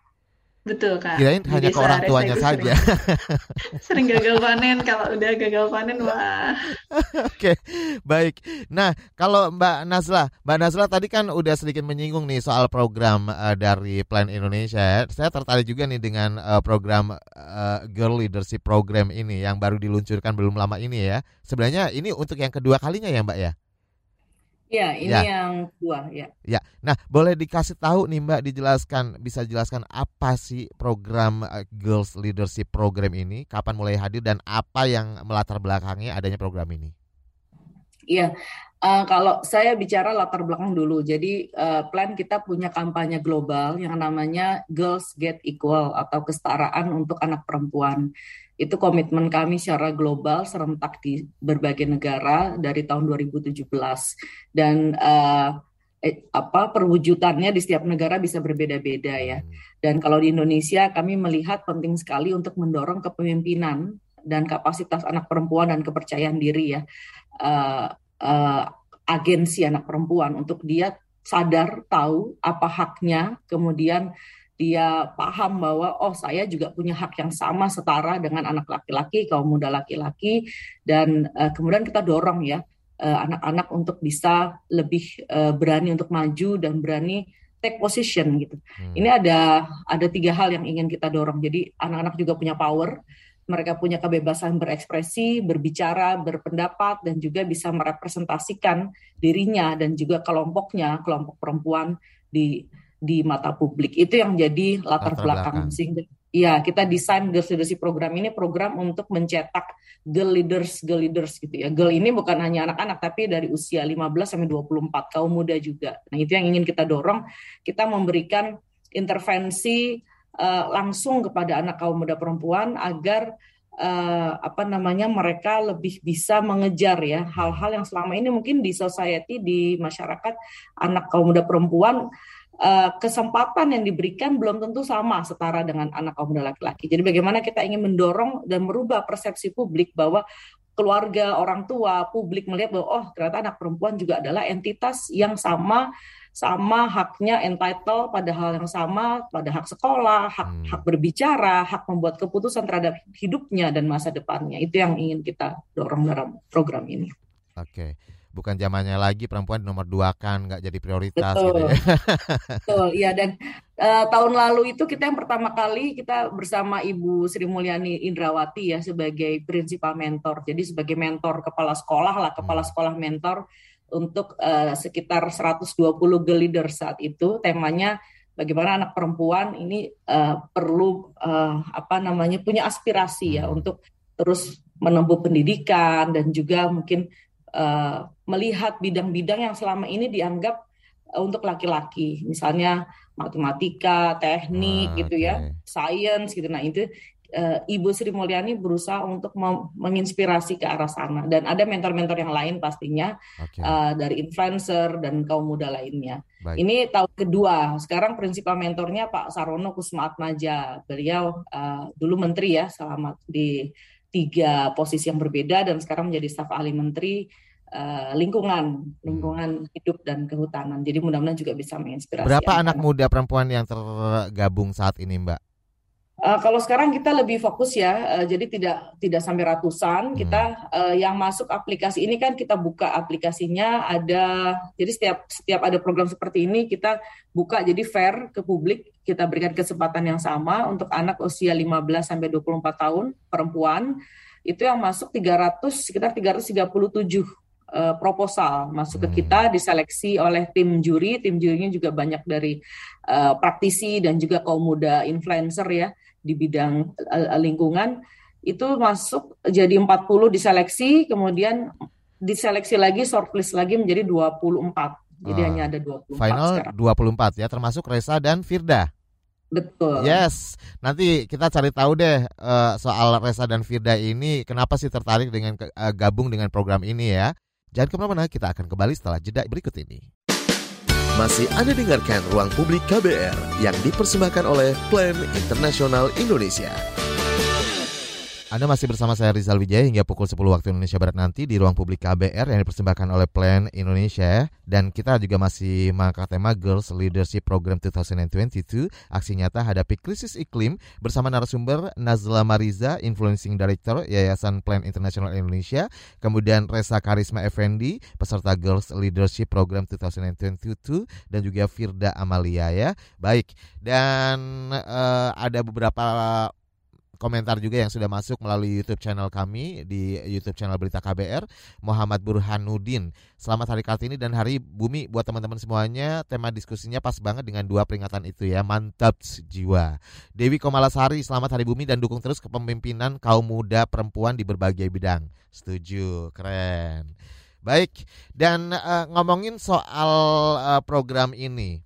Betul Kak. Kirain Di hanya ke orang tuanya saja. Sering, <laughs> sering gagal panen kalau udah gagal panen <laughs> wah Oke, baik. Nah, kalau Mbak Nazla, Mbak Nazla tadi kan udah sedikit menyinggung nih soal program eh, dari Plan Indonesia. ya. Saya tertarik juga nih dengan eh, program eh, Girl Leadership Program ini yang baru diluncurkan belum lama ini ya. Sebenarnya ini untuk yang kedua kalinya ya, Mbak ya. Ya, ini Ya. yang kedua ya. Ya, nah boleh dikasih tahu nih Mbak, dijelaskan, bisa jelaskan apa sih program eh, Girls Leadership Program ini, kapan mulai hadir dan apa yang melatar belakangnya adanya program ini? Iya, eh, kalau saya bicara latar belakang dulu, jadi eh, plan kita punya kampanye global yang namanya Girls Get Equal atau kesetaraan untuk anak perempuan. Itu komitmen kami secara global serentak di berbagai negara dari tahun 2017 dan eh, eh, apa perwujudannya di setiap negara bisa berbeda-beda ya. Dan kalau di Indonesia kami melihat penting sekali untuk mendorong kepemimpinan dan kapasitas anak perempuan dan kepercayaan diri ya. Eh, eh, agensi anak perempuan untuk dia sadar tahu apa haknya, kemudian dia paham bahwa oh saya juga punya hak yang sama setara dengan anak laki-laki, kaum muda laki-laki, dan eh, kemudian kita dorong ya eh, anak-anak untuk bisa lebih eh, berani untuk maju dan berani take position gitu. Hmm. Ini ada ada tiga hal yang ingin kita dorong. Jadi anak-anak juga punya power, mereka punya kebebasan berekspresi, berbicara, berpendapat, dan juga bisa merepresentasikan dirinya dan juga kelompoknya, kelompok perempuan di di mata publik. Itu yang jadi latar, Latar belakang. belakang. Sehingga ya kita desain Girls Leadership Program ini program untuk mencetak girl leaders, girl leaders gitu ya. Girl ini bukan hanya anak-anak tapi dari usia 15 sampai 24 kaum muda juga. Nah, itu yang ingin kita dorong. Kita memberikan intervensi eh, langsung kepada anak kaum muda perempuan agar eh, apa namanya mereka lebih bisa mengejar ya hal-hal yang selama ini mungkin di society di masyarakat anak kaum muda perempuan eh, kesempatan yang diberikan belum tentu sama setara dengan anak kaum muda laki-laki. Jadi bagaimana kita ingin mendorong dan merubah persepsi publik bahwa keluarga, orang tua, publik melihat bahwa oh ternyata anak perempuan juga adalah entitas yang sama sama haknya entitled pada hal yang sama, pada hak sekolah, hak Hmm. hak berbicara, hak membuat keputusan terhadap hidupnya dan masa depannya. Itu yang ingin kita dorong dalam program ini. Oke, bukan zamannya lagi perempuan nomor dua kan nggak jadi prioritas Betul. gitu ya. <laughs> Betul, iya dan eh, tahun lalu itu kita yang pertama kali kita bersama Ibu Sri Mulyani Indrawati ya sebagai prinsipal mentor. Jadi sebagai mentor kepala sekolah lah, kepala Hmm. sekolah mentor untuk eh, sekitar 120 girl leader saat itu. Temanya bagaimana anak perempuan ini eh, perlu eh, apa namanya punya aspirasi ya Hmm. untuk terus menempuh pendidikan dan juga mungkin eh, melihat bidang-bidang yang selama ini dianggap eh, untuk laki-laki, misalnya matematika, teknik Ah, gitu ya, oke. science gitu. Nah itu eh, Ibu Sri Mulyani berusaha untuk menginspirasi ke arah sana dan ada mentor-mentor yang lain pastinya eh, dari influencer dan kaum muda lainnya. baik. Ini tahun kedua. Sekarang prinsipal mentornya Pak Sarono Kusma Atmaja. Beliau dulu menteri ya, selama di tiga posisi yang berbeda dan sekarang menjadi staf ahli menteri uh, lingkungan, lingkungan hidup dan kehutanan. Jadi mudah-mudahan juga bisa menginspirasi. Berapa anak muda perempuan yang tergabung saat ini, Mbak? Uh, kalau sekarang kita lebih fokus ya, uh, jadi tidak tidak sampai ratusan. Hmm. Kita uh, yang masuk aplikasi ini kan kita buka aplikasinya ada, jadi setiap setiap ada program seperti ini kita buka jadi fair ke publik. Kita berikan kesempatan yang sama untuk anak usia 15 sampai 24 tahun perempuan itu yang masuk 300 sekitar 337 uh, proposal masuk ke kita hmm. diseleksi oleh tim juri. Tim jurinya juga banyak dari uh, praktisi dan juga kaum muda influencer ya di bidang uh, lingkungan itu masuk jadi 40 diseleksi kemudian diseleksi lagi shortlist lagi menjadi 24 jadi uh, hanya ada 24 final sekarang. 24 ya termasuk Reza dan Firda Betul. Yes, nanti kita cari tahu deh uh, soal Reza dan Firda ini kenapa sih tertarik dengan uh, gabung dengan program ini ya. Jangan ke mana-mana, kita akan kembali setelah jeda berikut ini. Masih Anda dengarkan Ruang Publik KBR yang dipersembahkan oleh Plan Internasional Indonesia. Anda masih bersama saya Rizal Wijaya hingga pukul 10 waktu Indonesia Barat nanti di ruang publik KBR yang dipersembahkan oleh Plan Indonesia. Dan kita juga masih mengangkat tema Girls Leadership Program 2022 aksi nyata hadapi krisis iklim bersama narasumber Nazla Mariza Influencing Director Yayasan Plan International Indonesia kemudian Reza Karisma Effendi peserta Girls Leadership Program 2022 dan juga Firda Amalia ya. Baik dan uh, ada beberapa komentar juga yang sudah masuk melalui YouTube channel kami di YouTube channel Berita KBR Muhammad Burhanuddin. Selamat Hari Kartini dan Hari Bumi buat teman-teman semuanya. Tema diskusinya pas banget dengan dua peringatan itu ya. Mantap jiwa. Dewi Komalasari, selamat Hari Bumi dan dukung terus kepemimpinan kaum muda perempuan di berbagai bidang. Setuju, keren. Baik, dan uh, ngomongin soal uh, program ini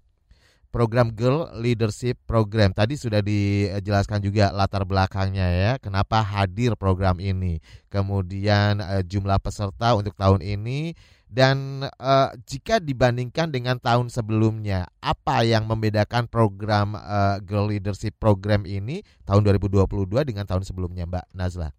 program Girl Leadership Program. Tadi sudah dijelaskan juga latar belakangnya ya, kenapa hadir program ini. Kemudian uh, jumlah peserta untuk tahun ini dan uh, jika dibandingkan dengan tahun sebelumnya, apa yang membedakan program uh, Girl Leadership Program ini tahun 2022 dengan tahun sebelumnya, Mbak Nazla?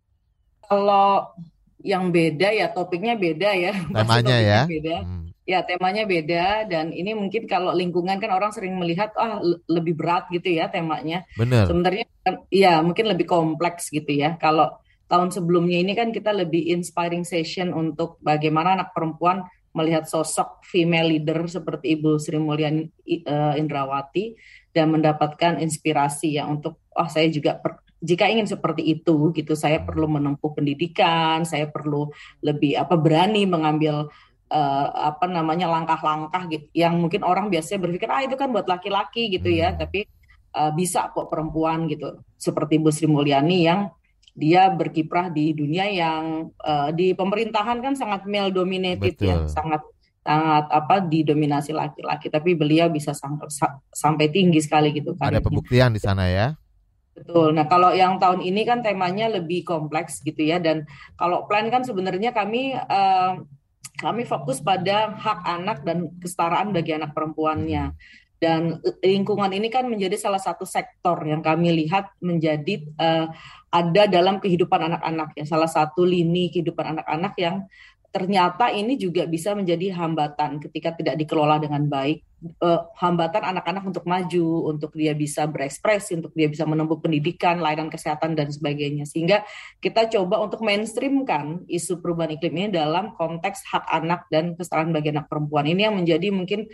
Kalau yang beda ya topiknya beda ya. <laughs> Temanya ya. Beda. Hmm. Ya, temanya beda dan ini mungkin kalau lingkungan kan orang sering melihat ah lebih berat gitu ya temanya. Benar. Sebenarnya ya mungkin lebih kompleks gitu ya. Kalau tahun sebelumnya ini kan kita lebih inspiring session untuk bagaimana anak perempuan melihat sosok female leader seperti Ibu Sri Mulyani uh, Indrawati dan mendapatkan inspirasi ya untuk oh saya juga per, jika ingin seperti itu gitu saya perlu menempuh pendidikan, saya perlu lebih apa berani mengambil uh, apa namanya langkah-langkah gitu yang mungkin orang biasanya berpikir ah itu kan buat laki-laki gitu ya. Hmm. tapi uh, bisa kok perempuan gitu. Seperti Bu Sri Mulyani yang dia berkiprah di dunia yang uh, di pemerintahan kan sangat male dominated ya, Betul. ya sangat sangat apa didominasi laki-laki. Tapi beliau bisa sampai sampai tinggi sekali gitu kan ada pembuktian di sana ya? Betul. Nah, kalau yang tahun ini kan temanya lebih kompleks gitu ya. Dan kalau plan kan sebenarnya kami uh, kami fokus pada hak anak dan kesetaraan bagi anak perempuannya. Dan lingkungan ini kan menjadi salah satu sektor yang kami lihat menjadi uh, ada dalam kehidupan anak-anak ya. Salah satu lini kehidupan anak-anak yang ternyata ini juga bisa menjadi hambatan ketika tidak dikelola dengan baik. Uh, hambatan anak-anak untuk maju untuk dia bisa berekspresi untuk dia bisa menempuh pendidikan layanan kesehatan dan sebagainya. Sehingga kita coba untuk mainstreamkan isu perubahan iklim ini dalam konteks hak anak dan kesetaraan bagi anak perempuan. Ini yang menjadi mungkin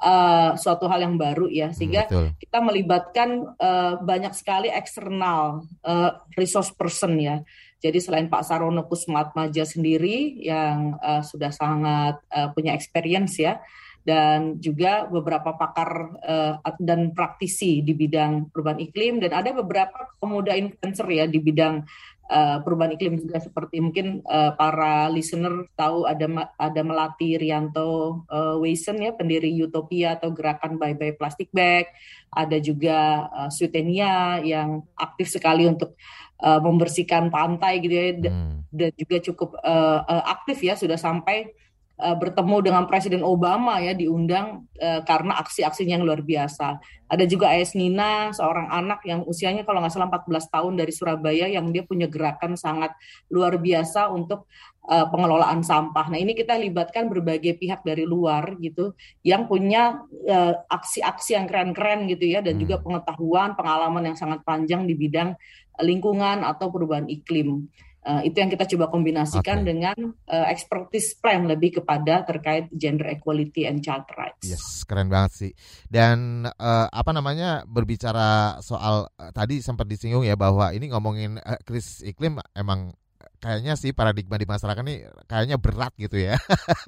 uh, suatu hal yang baru ya sehingga Betul. kita melibatkan uh, banyak sekali eksternal uh, resource person ya jadi selain Pak Sarono Kusmatmaja sendiri yang uh, sudah sangat uh, punya experience ya, dan juga beberapa pakar uh, dan praktisi di bidang perubahan iklim dan ada beberapa pemuda influencer ya di bidang uh, perubahan iklim juga seperti mungkin uh, para listener tahu ada ada Melati Rianto uh, Wason ya pendiri Utopia atau gerakan Bye Bye Plastic Bag ada juga uh, Sutenia yang aktif sekali untuk uh, membersihkan pantai gitu ya hmm. dan juga cukup uh, uh, aktif ya sudah sampai uh, bertemu dengan Presiden Obama ya diundang uh, karena aksi-aksinya yang luar biasa. Ada juga AS Nina, seorang anak yang usianya kalau nggak salah 14 tahun dari Surabaya yang dia punya gerakan sangat luar biasa untuk uh, pengelolaan sampah. Nah, ini kita libatkan berbagai pihak dari luar gitu yang punya aksi-aksi uh, yang keren-keren gitu ya dan hmm. juga pengetahuan, pengalaman yang sangat panjang di bidang lingkungan atau perubahan iklim. Uh, itu yang kita coba kombinasikan okay. dengan uh, expertise plan lebih kepada terkait gender equality and child rights. Yes, keren banget sih. Dan uh, apa namanya berbicara soal uh, tadi sempat disinggung ya bahwa ini ngomongin uh, krisis iklim emang kayaknya sih paradigma di masyarakat ini kayaknya berat gitu ya.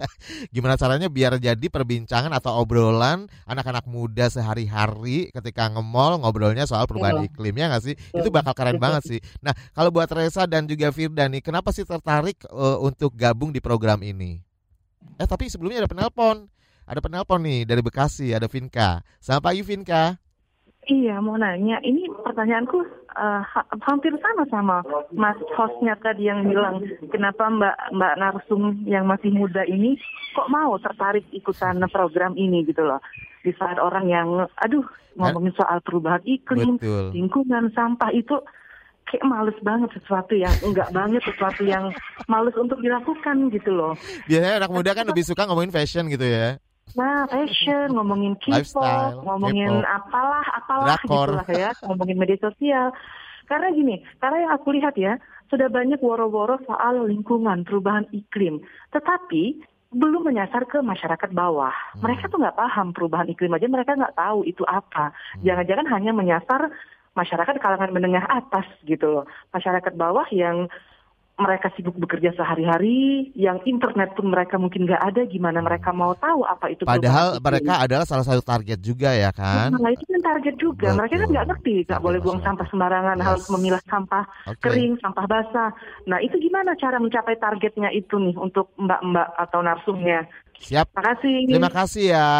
<laughs> Gimana caranya biar jadi perbincangan atau obrolan anak-anak muda sehari-hari ketika nge-mall ngobrolnya soal perubahan ya. iklim ya nggak sih? Itu bakal keren banget sih. Nah kalau buat Reza dan juga Firda nih, kenapa sih tertarik uh, untuk gabung di program ini? Eh tapi sebelumnya ada penelpon. Ada penelpon nih dari Bekasi, ada Vinka. Selamat pagi Vinka. Iya, mau nanya. Ini pertanyaanku uh, ha hampir sama sama Mas hostnya tadi yang bilang, kenapa Mbak Mbak Narsum yang masih muda ini kok mau tertarik ikutan program ini gitu loh. Di saat orang yang, aduh, ngomongin soal perubahan iklim, Betul. lingkungan, sampah itu kayak males banget sesuatu yang enggak banget sesuatu yang males untuk dilakukan gitu loh. Biasanya anak muda kan lebih suka ngomongin fashion gitu ya. Nah, fashion, ngomongin K-pop, ngomongin apalah, apalah gitu lah ya, <laughs> ngomongin media sosial. Karena gini, karena yang aku lihat ya, sudah banyak woro-woro soal lingkungan, perubahan iklim. Tetapi belum menyasar ke masyarakat bawah. Hmm. Mereka tuh nggak paham perubahan iklim aja, mereka nggak tahu itu apa. Hmm. Jangan-jangan hanya menyasar masyarakat kalangan menengah atas gitu loh. Masyarakat bawah yang mereka sibuk bekerja sehari-hari, yang internet pun mereka mungkin nggak ada, gimana mereka mau tahu apa itu? Padahal mereka adalah salah satu target juga ya kan? Nah itu kan target juga. Betul. Mereka kan nggak ngerti, nggak boleh buang sampah sembarangan, yes. harus memilah sampah okay. kering, sampah basah. Nah itu gimana cara mencapai targetnya itu nih untuk mbak-mbak atau narsumnya? Siap. Terima kasih. Terima kasih ya.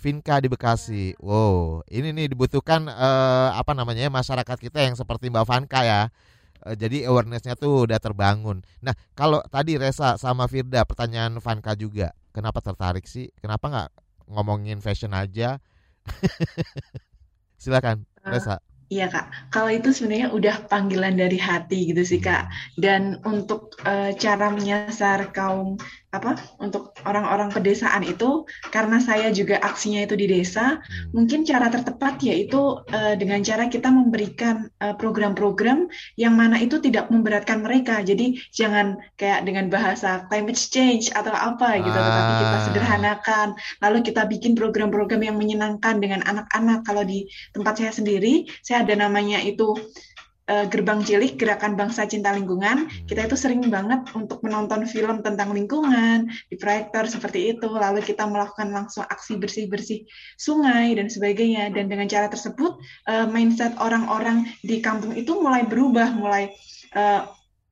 Vinka di Bekasi. Wow, ini nih dibutuhkan uh, apa namanya masyarakat kita yang seperti Mbak Vanka ya uh, jadi awarenessnya tuh udah terbangun. Nah kalau tadi Resa sama Firda pertanyaan Vanka juga, kenapa tertarik sih? Kenapa nggak ngomongin fashion aja? <laughs> Silakan eh, Resa. Iya kak, kalau itu sebenarnya udah panggilan dari hati gitu sih kak. Dan untuk uh, cara menyasar kaum apa untuk orang-orang pedesaan itu karena saya juga aksinya itu di desa hmm. mungkin cara tertepat yaitu uh, dengan cara kita memberikan program program-program yang mana itu tidak memberatkan mereka jadi jangan kayak dengan bahasa climate change atau apa gitu ah. tetapi kita ah. sederhanakan lalu kita bikin program-program yang menyenangkan dengan anak-anak kalau di tempat saya sendiri saya ada namanya itu uh, Gerbang Cilik Gerakan Bangsa Cinta Lingkungan, kita itu sering banget untuk menonton film tentang lingkungan di proyektor seperti itu, lalu kita melakukan langsung aksi bersih-bersih sungai dan sebagainya. Dan dengan cara tersebut, uh, mindset orang-orang di kampung itu mulai berubah, mulai uh,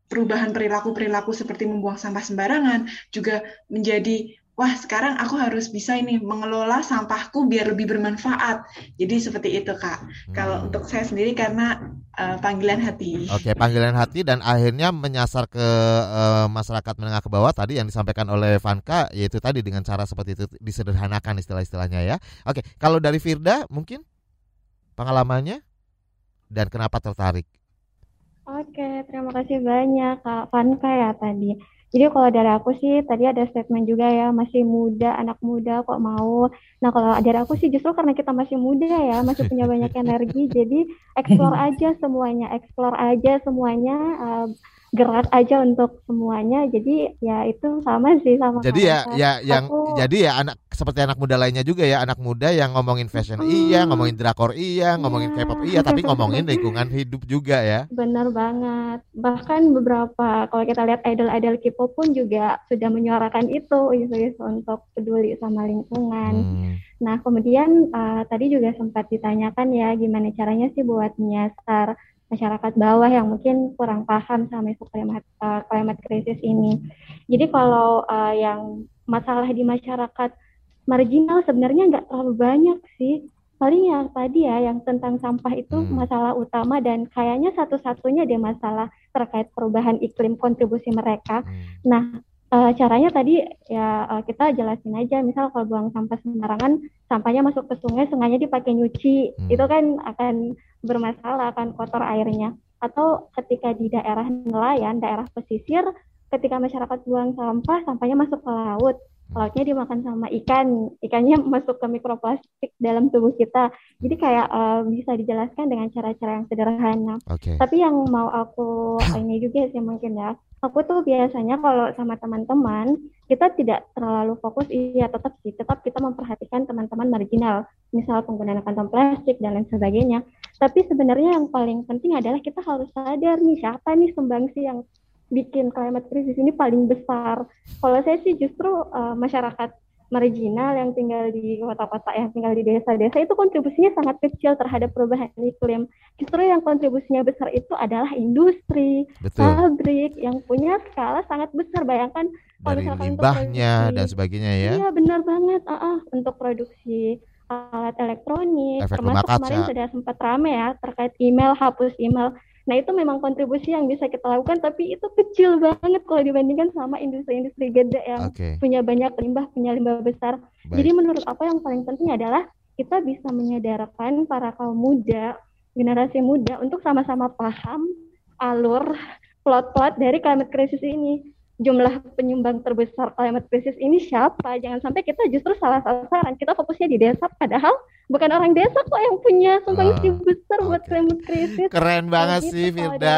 perubahan perilaku-perilaku seperti membuang sampah sembarangan juga menjadi wah sekarang aku harus bisa ini mengelola sampahku biar lebih bermanfaat. Jadi seperti itu kak. Hmm. Kalau untuk saya sendiri karena uh, panggilan hati. Oke panggilan hati dan akhirnya menyasar ke uh, masyarakat menengah ke bawah tadi yang disampaikan oleh Vanka yaitu tadi dengan cara seperti itu disederhanakan istilah-istilahnya ya. Oke kalau dari Firda mungkin pengalamannya dan kenapa tertarik? Oke terima kasih banyak kak Vanka ya tadi. Jadi kalau dari aku sih tadi ada statement juga ya masih muda, anak muda kok mau. Nah kalau dari aku sih justru karena kita masih muda ya, masih punya banyak <laughs> energi, jadi explore aja semuanya, explore aja semuanya. Uh, gerak aja untuk semuanya. Jadi ya itu sama sih sama jadi ya ya yang aku, jadi ya anak seperti anak muda lainnya juga ya anak muda yang ngomongin fashion hmm, iya ngomongin drakor iya ngomongin yeah. K-pop iya tapi ngomongin <laughs> lingkungan hidup juga ya. Benar banget. Bahkan beberapa kalau kita lihat idol-idol K-pop pun juga sudah menyuarakan itu isu-isu untuk peduli sama lingkungan. Hmm. nah kemudian uh, tadi juga sempat ditanyakan ya gimana caranya sih buat menyasar masyarakat bawah yang mungkin kurang paham sama isu climate, uh, climate crisis ini. Jadi kalau uh, yang masalah di masyarakat marginal sebenarnya nggak terlalu banyak sih. Paling yang tadi ya yang tentang sampah itu hmm. masalah utama dan kayaknya satu-satunya dia masalah terkait perubahan iklim kontribusi mereka. Hmm. Nah, uh, caranya tadi ya uh, kita jelasin aja. Misal kalau buang sampah sembarangan sampahnya masuk ke sungai sungainya dipakai nyuci. Hmm. itu kan akan bermasalah akan kotor airnya. Atau ketika di daerah nelayan daerah pesisir ketika masyarakat buang sampah sampahnya masuk ke laut lautnya dimakan sama ikan, ikannya <laughs> masuk ke mikroplastik dalam tubuh kita. Jadi kayak uh, bisa dijelaskan dengan cara-cara yang sederhana. Okay. Tapi yang mau aku <clears throat> ini juga sih mungkin ya, aku tuh biasanya kalau sama teman-teman kita tidak terlalu fokus, iya tetap sih, tetap kita memperhatikan teman-teman marginal, misal penggunaan kantong plastik dan lain sebagainya. Tapi sebenarnya yang paling penting adalah kita harus sadar nih siapa nih sumbangsi yang bikin climate crisis ini paling besar. Kalau saya sih justru uh, masyarakat marginal yang tinggal di kota-kota yang tinggal di desa-desa itu kontribusinya sangat kecil terhadap perubahan iklim. Justru yang kontribusinya besar itu adalah industri, Betul. pabrik yang punya skala sangat besar. Bayangkan dari limbahnya dan sebagainya ya. Iya benar banget. Uh -uh, untuk produksi alat elektronik, Efek termasuk kemarin sudah sempat rame ya terkait email, hapus email Nah itu memang kontribusi yang bisa kita lakukan, tapi itu kecil banget kalau dibandingkan sama industri-industri gede yang okay. punya banyak limbah, punya limbah besar. Baik. Jadi menurut apa yang paling penting adalah kita bisa menyadarkan para kaum muda, generasi muda untuk sama-sama paham alur plot-plot dari climate crisis ini jumlah penyumbang terbesar climate crisis ini siapa? Jangan sampai kita justru salah sasaran. Kita fokusnya di desa, padahal bukan orang desa kok yang punya sumbang uh, besar okay. buat climate crisis. Keren banget gitu sih, Firda.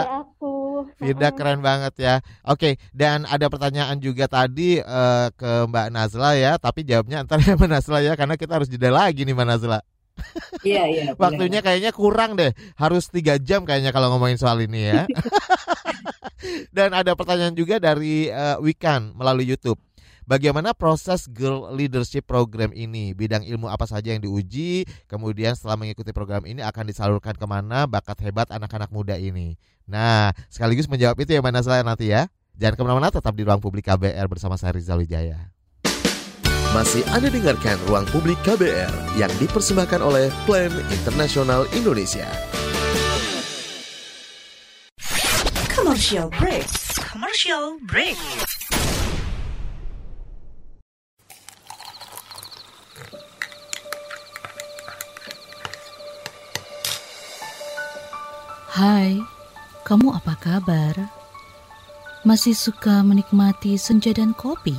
Firda keren banget ya. Oke, okay, dan ada pertanyaan juga tadi uh, ke Mbak Nazla ya, tapi jawabnya antara <laughs> Mbak Nazla ya, karena kita harus jeda lagi nih Mbak Nazla. Iya iya. Waktunya kayaknya kurang deh, harus tiga jam kayaknya kalau ngomongin soal ini ya. <laughs> Dan ada pertanyaan juga dari uh, Wikan melalui YouTube. Bagaimana proses Girl Leadership Program ini? Bidang ilmu apa saja yang diuji? Kemudian setelah mengikuti program ini akan disalurkan ke mana bakat hebat anak-anak muda ini? Nah, sekaligus menjawab itu ya Mbak Nasla nanti ya. Jangan ke mana-mana, tetap di ruang publik KBR bersama saya Rizal Wijaya. Masih Anda dengarkan Ruang Publik KBR yang dipersembahkan oleh Plan Internasional Indonesia. Commercial break. Commercial break. Hai, kamu apa kabar? Masih suka menikmati senja dan kopi?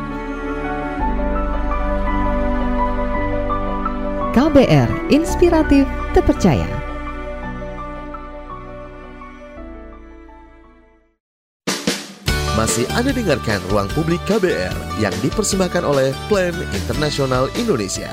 KBR Inspiratif Terpercaya. Masih Anda dengarkan Ruang Publik KBR yang dipersembahkan oleh Plan Internasional Indonesia.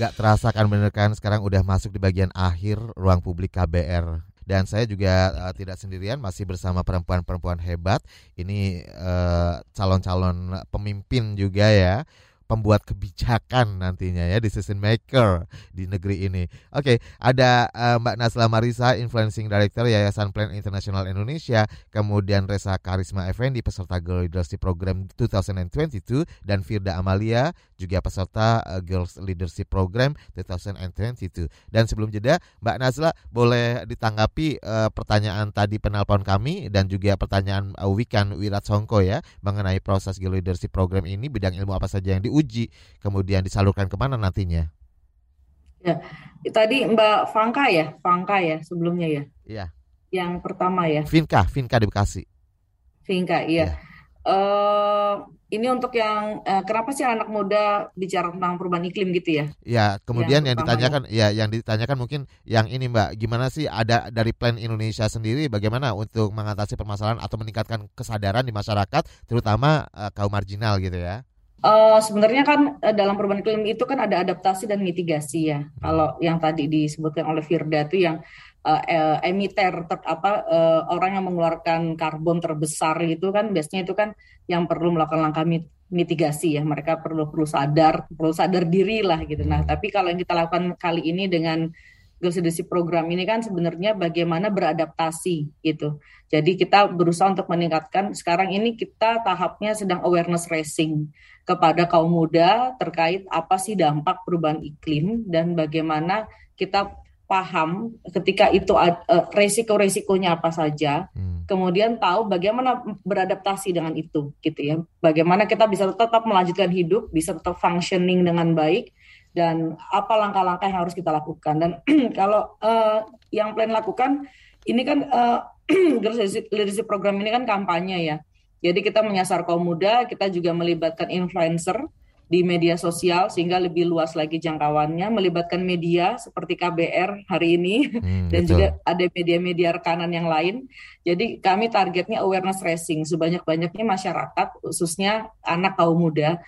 Gak terasa kan bener kan sekarang udah masuk di bagian akhir Ruang Publik KBR dan saya juga uh, tidak sendirian masih bersama perempuan-perempuan hebat ini calon eh, calon-calon pemimpin juga ya pembuat kebijakan nantinya ya decision maker di negeri ini. Oke, ada uh, Mbak Nasla Marisa, Influencing Director Yayasan Plan Internasional Indonesia, kemudian Reza Karisma Effendi peserta Girl Leadership Program 2022 dan Firda Amalia juga peserta uh, Girls Leadership Program 2022. Dan sebelum jeda, Mbak Nasla boleh ditanggapi uh, pertanyaan tadi penelpon kami dan juga pertanyaan uh, Wikan Wirat Songko ya mengenai proses Girl Leadership Program ini bidang ilmu apa saja yang di diuji, kemudian disalurkan ke mana nantinya? Ya, tadi Mbak Fangka ya, Fangka ya sebelumnya ya. Iya. Yang pertama ya. Vinka, Vinka di Bekasi. Vinka, iya. Ya. Uh, ini untuk yang uh, kenapa sih anak muda bicara tentang perubahan iklim gitu ya? Ya, kemudian yang, yang ditanyakan ya. ya yang ditanyakan mungkin yang ini Mbak, gimana sih ada dari Plan Indonesia sendiri bagaimana untuk mengatasi permasalahan atau meningkatkan kesadaran di masyarakat terutama uh, kaum marginal gitu ya? Uh, sebenarnya kan uh, dalam perubahan iklim itu kan ada adaptasi dan mitigasi ya. Kalau yang tadi disebutkan oleh Firda itu yang uh, emiter ter, apa uh, orang yang mengeluarkan karbon terbesar itu kan biasanya itu kan yang perlu melakukan langkah mitigasi ya. Mereka perlu perlu sadar perlu sadar diri lah gitu. Nah tapi kalau yang kita lakukan kali ini dengan Leadership Program ini kan sebenarnya bagaimana beradaptasi gitu. Jadi kita berusaha untuk meningkatkan sekarang ini kita tahapnya sedang awareness raising kepada kaum muda terkait apa sih dampak perubahan iklim dan bagaimana kita paham ketika itu uh, resiko-resikonya apa saja, hmm. kemudian tahu bagaimana beradaptasi dengan itu, gitu ya. Bagaimana kita bisa tetap melanjutkan hidup, bisa tetap functioning dengan baik, dan apa langkah-langkah yang harus kita lakukan. Dan <clears throat> kalau uh, yang plan lakukan, ini kan <clears throat> uh, leadership program ini kan kampanye ya. Jadi kita menyasar kaum muda, kita juga melibatkan influencer di media sosial sehingga lebih luas lagi jangkauannya melibatkan media seperti KBR hari ini hmm, <laughs> dan betul. juga ada media-media rekanan yang lain. Jadi kami targetnya awareness raising sebanyak-banyaknya masyarakat khususnya anak kaum muda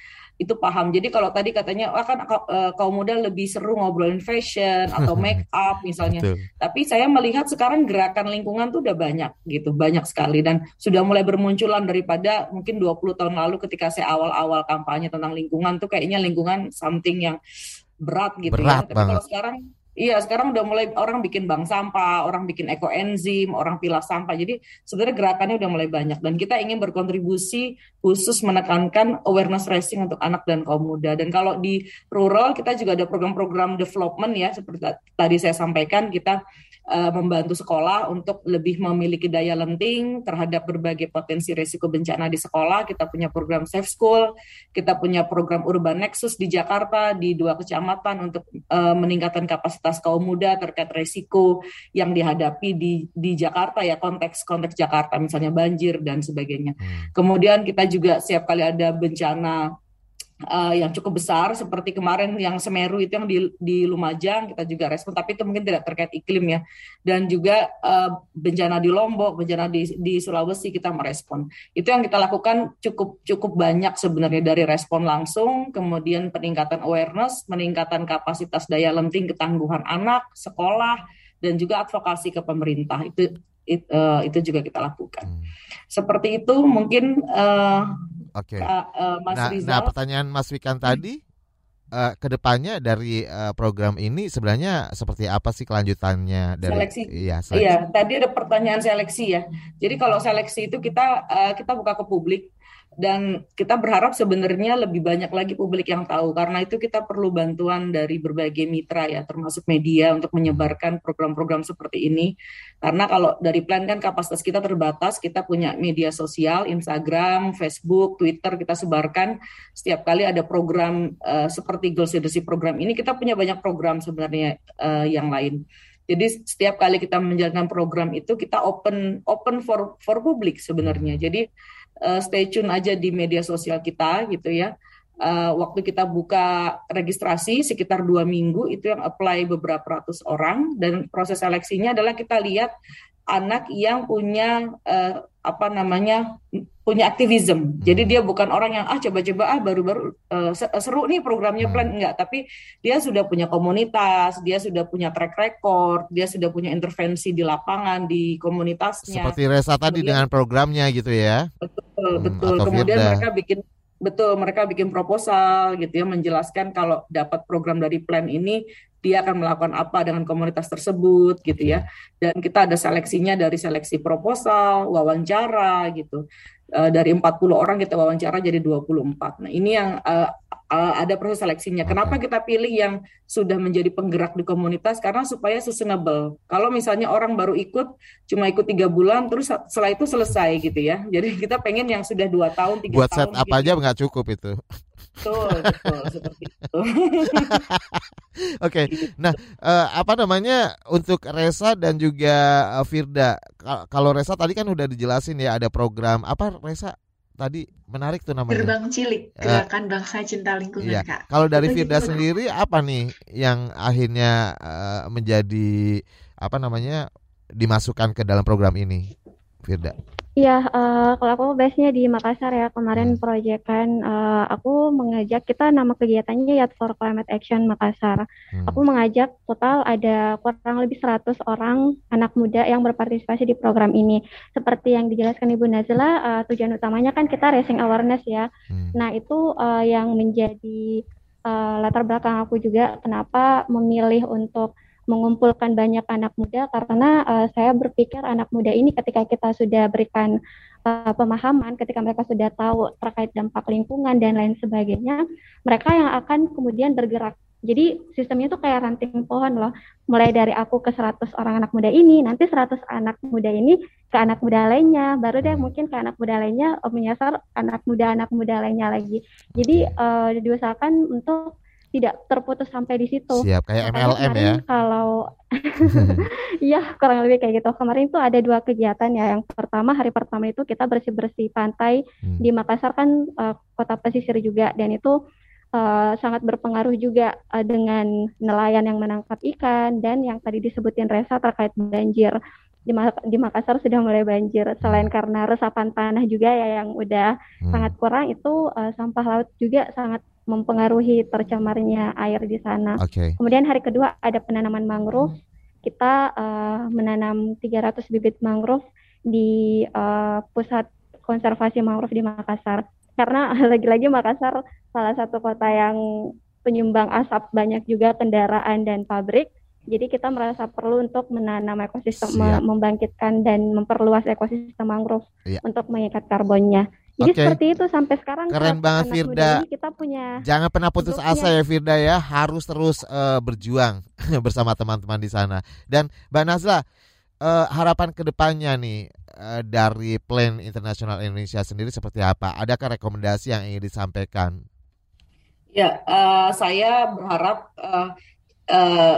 itu paham. Jadi kalau tadi katanya wah kan uh, kaum muda lebih seru ngobrolin fashion atau <laughs> make up misalnya. Betul. Tapi saya melihat sekarang gerakan lingkungan tuh udah banyak gitu, banyak sekali dan sudah mulai bermunculan daripada mungkin 20 tahun lalu ketika saya awal-awal kampanye tentang lingkungan tuh kayaknya lingkungan something yang berat gitu ya. berat ya. Tapi kalau sekarang Iya, sekarang udah mulai orang bikin bank sampah, orang bikin ekoenzim, orang pilah sampah. Jadi sebenarnya gerakannya udah mulai banyak dan kita ingin berkontribusi khusus menekankan awareness raising untuk anak dan kaum muda. Dan kalau di rural kita juga ada program-program development ya seperti tadi saya sampaikan kita uh, membantu sekolah untuk lebih memiliki daya lenting terhadap berbagai potensi risiko bencana di sekolah. Kita punya program Safe School, kita punya program Urban Nexus di Jakarta di dua kecamatan untuk uh, meningkatkan kapasitas kaum muda terkait risiko yang dihadapi di di Jakarta ya konteks konteks Jakarta misalnya banjir dan sebagainya. Hmm. Kemudian kita juga setiap kali ada bencana uh, yang cukup besar seperti kemarin yang Semeru itu yang di, di Lumajang kita juga respon tapi itu mungkin tidak terkait iklim ya. Dan juga uh, bencana di Lombok bencana di, di Sulawesi kita merespon. Itu yang kita lakukan cukup cukup banyak sebenarnya dari respon langsung kemudian peningkatan awareness meningkatan kapasitas daya lenting ketangguhan anak sekolah dan juga advokasi ke pemerintah. Itu it, uh, itu juga kita lakukan. Hmm. seperti itu mungkin uh, Oke. Okay. Uh, Mas nah, Rizal. Nah, pertanyaan Mas Wikan tadi uh, ke depannya dari uh, program ini sebenarnya seperti apa sih kelanjutannya dari seleksi? Iya, seleksi. Iya, tadi ada pertanyaan seleksi ya. Jadi kalau seleksi itu kita uh, kita buka ke publik dan kita berharap sebenarnya lebih banyak lagi publik yang tahu karena itu kita perlu bantuan dari berbagai mitra ya termasuk media untuk menyebarkan program-program seperti ini. Karena kalau dari plan kan kapasitas kita terbatas kita punya media sosial Instagram, Facebook, Twitter kita sebarkan. Setiap kali ada program uh, seperti Girls Leadership program ini kita punya banyak program sebenarnya uh, yang lain. Jadi setiap kali kita menjalankan program itu kita open open for for publik sebenarnya. Jadi uh, stay tune aja di media sosial kita gitu ya. Uh, waktu kita buka registrasi sekitar dua minggu itu yang apply beberapa ratus orang dan proses seleksinya adalah kita lihat anak yang punya uh, apa namanya punya aktivisme. Jadi dia bukan orang yang ah coba-coba ah baru-baru uh, seru nih programnya plan enggak, tapi dia sudah punya komunitas, dia sudah punya track record, dia sudah punya intervensi di lapangan di komunitasnya. Seperti Resa tadi dengan programnya gitu ya. Betul betul hmm, betul kemudian Firda. mereka bikin betul mereka bikin proposal gitu ya menjelaskan kalau dapat program dari plan ini dia akan melakukan apa dengan komunitas tersebut gitu ya dan kita ada seleksinya dari seleksi proposal wawancara gitu uh, dari 40 orang kita wawancara jadi 24 nah ini yang uh, uh, ada proses seleksinya. Kenapa kita pilih yang sudah menjadi penggerak di komunitas? Karena supaya sustainable. Kalau misalnya orang baru ikut, cuma ikut tiga bulan, terus setelah itu selesai gitu ya. Jadi kita pengen yang sudah dua tahun, tiga Buat tahun. Buat set apa gitu. aja nggak cukup itu. Betul, betul seperti itu. <laughs> Oke, okay. nah uh, apa namanya untuk Resa dan juga uh, Firda. Kalau Resa tadi kan udah dijelasin ya ada program apa Resa tadi menarik tuh namanya. Gerbang Cilik, eh, Gerakan uh, Bangsa Cinta Lingkungan, iya. Kak. Kalau dari Firda sendiri apa nih yang akhirnya uh, menjadi apa namanya dimasukkan ke dalam program ini, Firda? Iya, uh, kalau aku base-nya di Makassar ya, kemarin hmm. proyekan uh, aku mengajak kita nama kegiatannya Yat for Climate Action Makassar. Hmm. Aku mengajak total ada kurang lebih 100 orang anak muda yang berpartisipasi di program ini. Seperti yang dijelaskan Ibu Nazila, uh, tujuan utamanya kan kita raising awareness ya. Hmm. Nah, itu uh, yang menjadi uh, latar belakang aku juga kenapa memilih untuk mengumpulkan banyak anak muda karena uh, saya berpikir anak muda ini ketika kita sudah berikan uh, pemahaman, ketika mereka sudah tahu terkait dampak lingkungan dan lain sebagainya, mereka yang akan kemudian bergerak. Jadi sistemnya itu kayak ranting pohon loh. Mulai dari aku ke 100 orang anak muda ini, nanti 100 anak muda ini ke anak muda lainnya, baru deh mungkin ke anak muda lainnya menyasar anak muda-anak muda lainnya lagi. Jadi uh, diusahakan untuk tidak terputus sampai di situ. Siap, kayak MLM ya. Kalau <laughs> Iya, kurang lebih kayak gitu. Kemarin itu ada dua kegiatan ya. Yang pertama hari pertama itu kita bersih-bersih pantai hmm. di Makassar kan uh, kota pesisir juga dan itu uh, sangat berpengaruh juga uh, dengan nelayan yang menangkap ikan dan yang tadi disebutin Resa terkait banjir. Di, di Makassar sudah mulai banjir selain hmm. karena resapan tanah juga ya yang udah hmm. sangat kurang itu uh, sampah laut juga sangat mempengaruhi tercemarnya air di sana. Okay. Kemudian hari kedua ada penanaman mangrove. Kita uh, menanam 300 bibit mangrove di uh, pusat konservasi mangrove di Makassar. Karena <laughs> lagi-lagi Makassar salah satu kota yang penyumbang asap banyak juga kendaraan dan pabrik. Jadi kita merasa perlu untuk menanam ekosistem, Siap. membangkitkan dan memperluas ekosistem mangrove ya. untuk mengikat karbonnya. Jadi okay. seperti itu sampai sekarang keren banget Firda. kita punya Jangan pernah putus asa ya Firda ya, harus terus uh, berjuang <laughs> bersama teman-teman di sana. Dan Mbak Nazla, uh, harapan ke depannya nih uh, dari Plan Internasional Indonesia sendiri seperti apa? Adakah rekomendasi yang ingin disampaikan? Ya, uh, saya berharap uh, uh,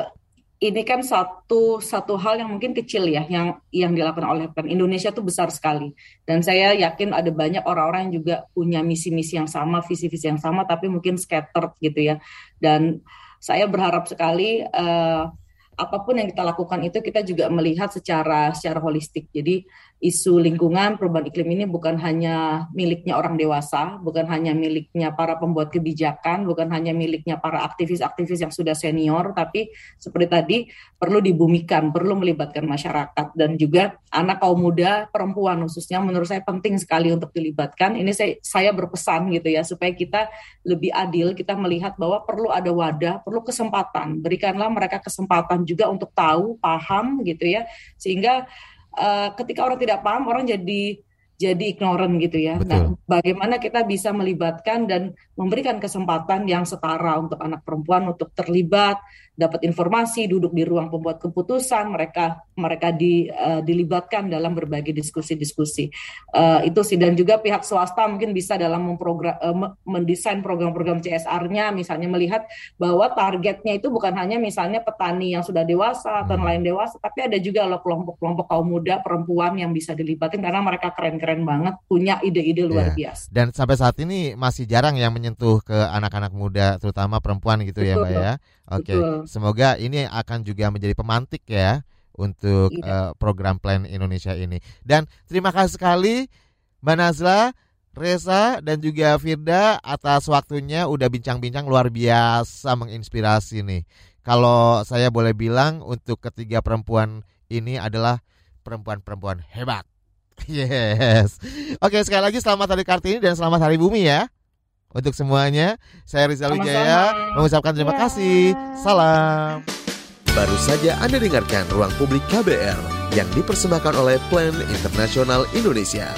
ini kan satu satu hal yang mungkin kecil ya yang yang dilakukan oleh PEN Indonesia itu besar sekali. Dan saya yakin ada banyak orang-orang yang juga punya misi-misi yang sama visi-visi yang sama tapi mungkin scattered gitu ya. Dan saya berharap sekali uh, apa pun yang kita lakukan itu kita juga melihat secara secara holistik. Jadi isu lingkungan perubahan iklim ini bukan hanya miliknya orang dewasa, bukan hanya miliknya para pembuat kebijakan, bukan hanya miliknya para aktivis-aktivis yang sudah senior, tapi seperti tadi perlu dibumikan, perlu melibatkan masyarakat dan juga anak kaum muda, perempuan khususnya menurut saya penting sekali untuk dilibatkan. Ini saya saya berpesan gitu ya supaya kita lebih adil, kita melihat bahwa perlu ada wadah, perlu kesempatan. Berikanlah mereka kesempatan juga untuk tahu, paham gitu ya, sehingga uh, ketika orang tidak paham orang jadi jadi ignorant gitu ya. Betul. Nah, bagaimana kita bisa melibatkan dan memberikan kesempatan yang setara untuk anak perempuan untuk terlibat, dapat informasi, duduk di ruang pembuat keputusan, mereka mereka di, uh, dilibatkan dalam berbagai diskusi-diskusi. Uh, itu sih dan juga pihak swasta mungkin bisa dalam memprogram uh, mendesain program-program CSR-nya misalnya melihat bahwa targetnya itu bukan hanya misalnya petani yang sudah dewasa atau nelayan dewasa, tapi ada juga loh kelompok-kelompok kaum muda, perempuan yang bisa dilibatkan karena mereka keren-keren banget, punya ide-ide luar yeah. biasa. Dan sampai saat ini masih jarang yang menyentuh ke anak-anak muda, terutama perempuan gitu ya, Betul. ya, Mbak ya. Oke, okay. semoga ini akan juga menjadi pemantik ya untuk iya. uh, program Plan Indonesia ini. Dan terima kasih sekali Mbak Nazla, Reza dan juga Firda atas waktunya udah bincang-bincang luar biasa menginspirasi nih. Kalau saya boleh bilang untuk ketiga perempuan ini adalah perempuan-perempuan hebat. <laughs> Yes. Oke, sekali lagi selamat Hari Kartini dan selamat Hari Bumi ya untuk semuanya. Saya Rizal Wijaya mengucapkan terima yeah. kasih. Salam. Baru saja Anda dengarkan Ruang Publik KBR yang dipersembahkan oleh Plan Internasional Indonesia.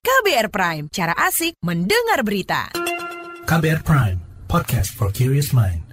KBR Prime, cara asik mendengar berita. KBR Prime, podcast for curious mind.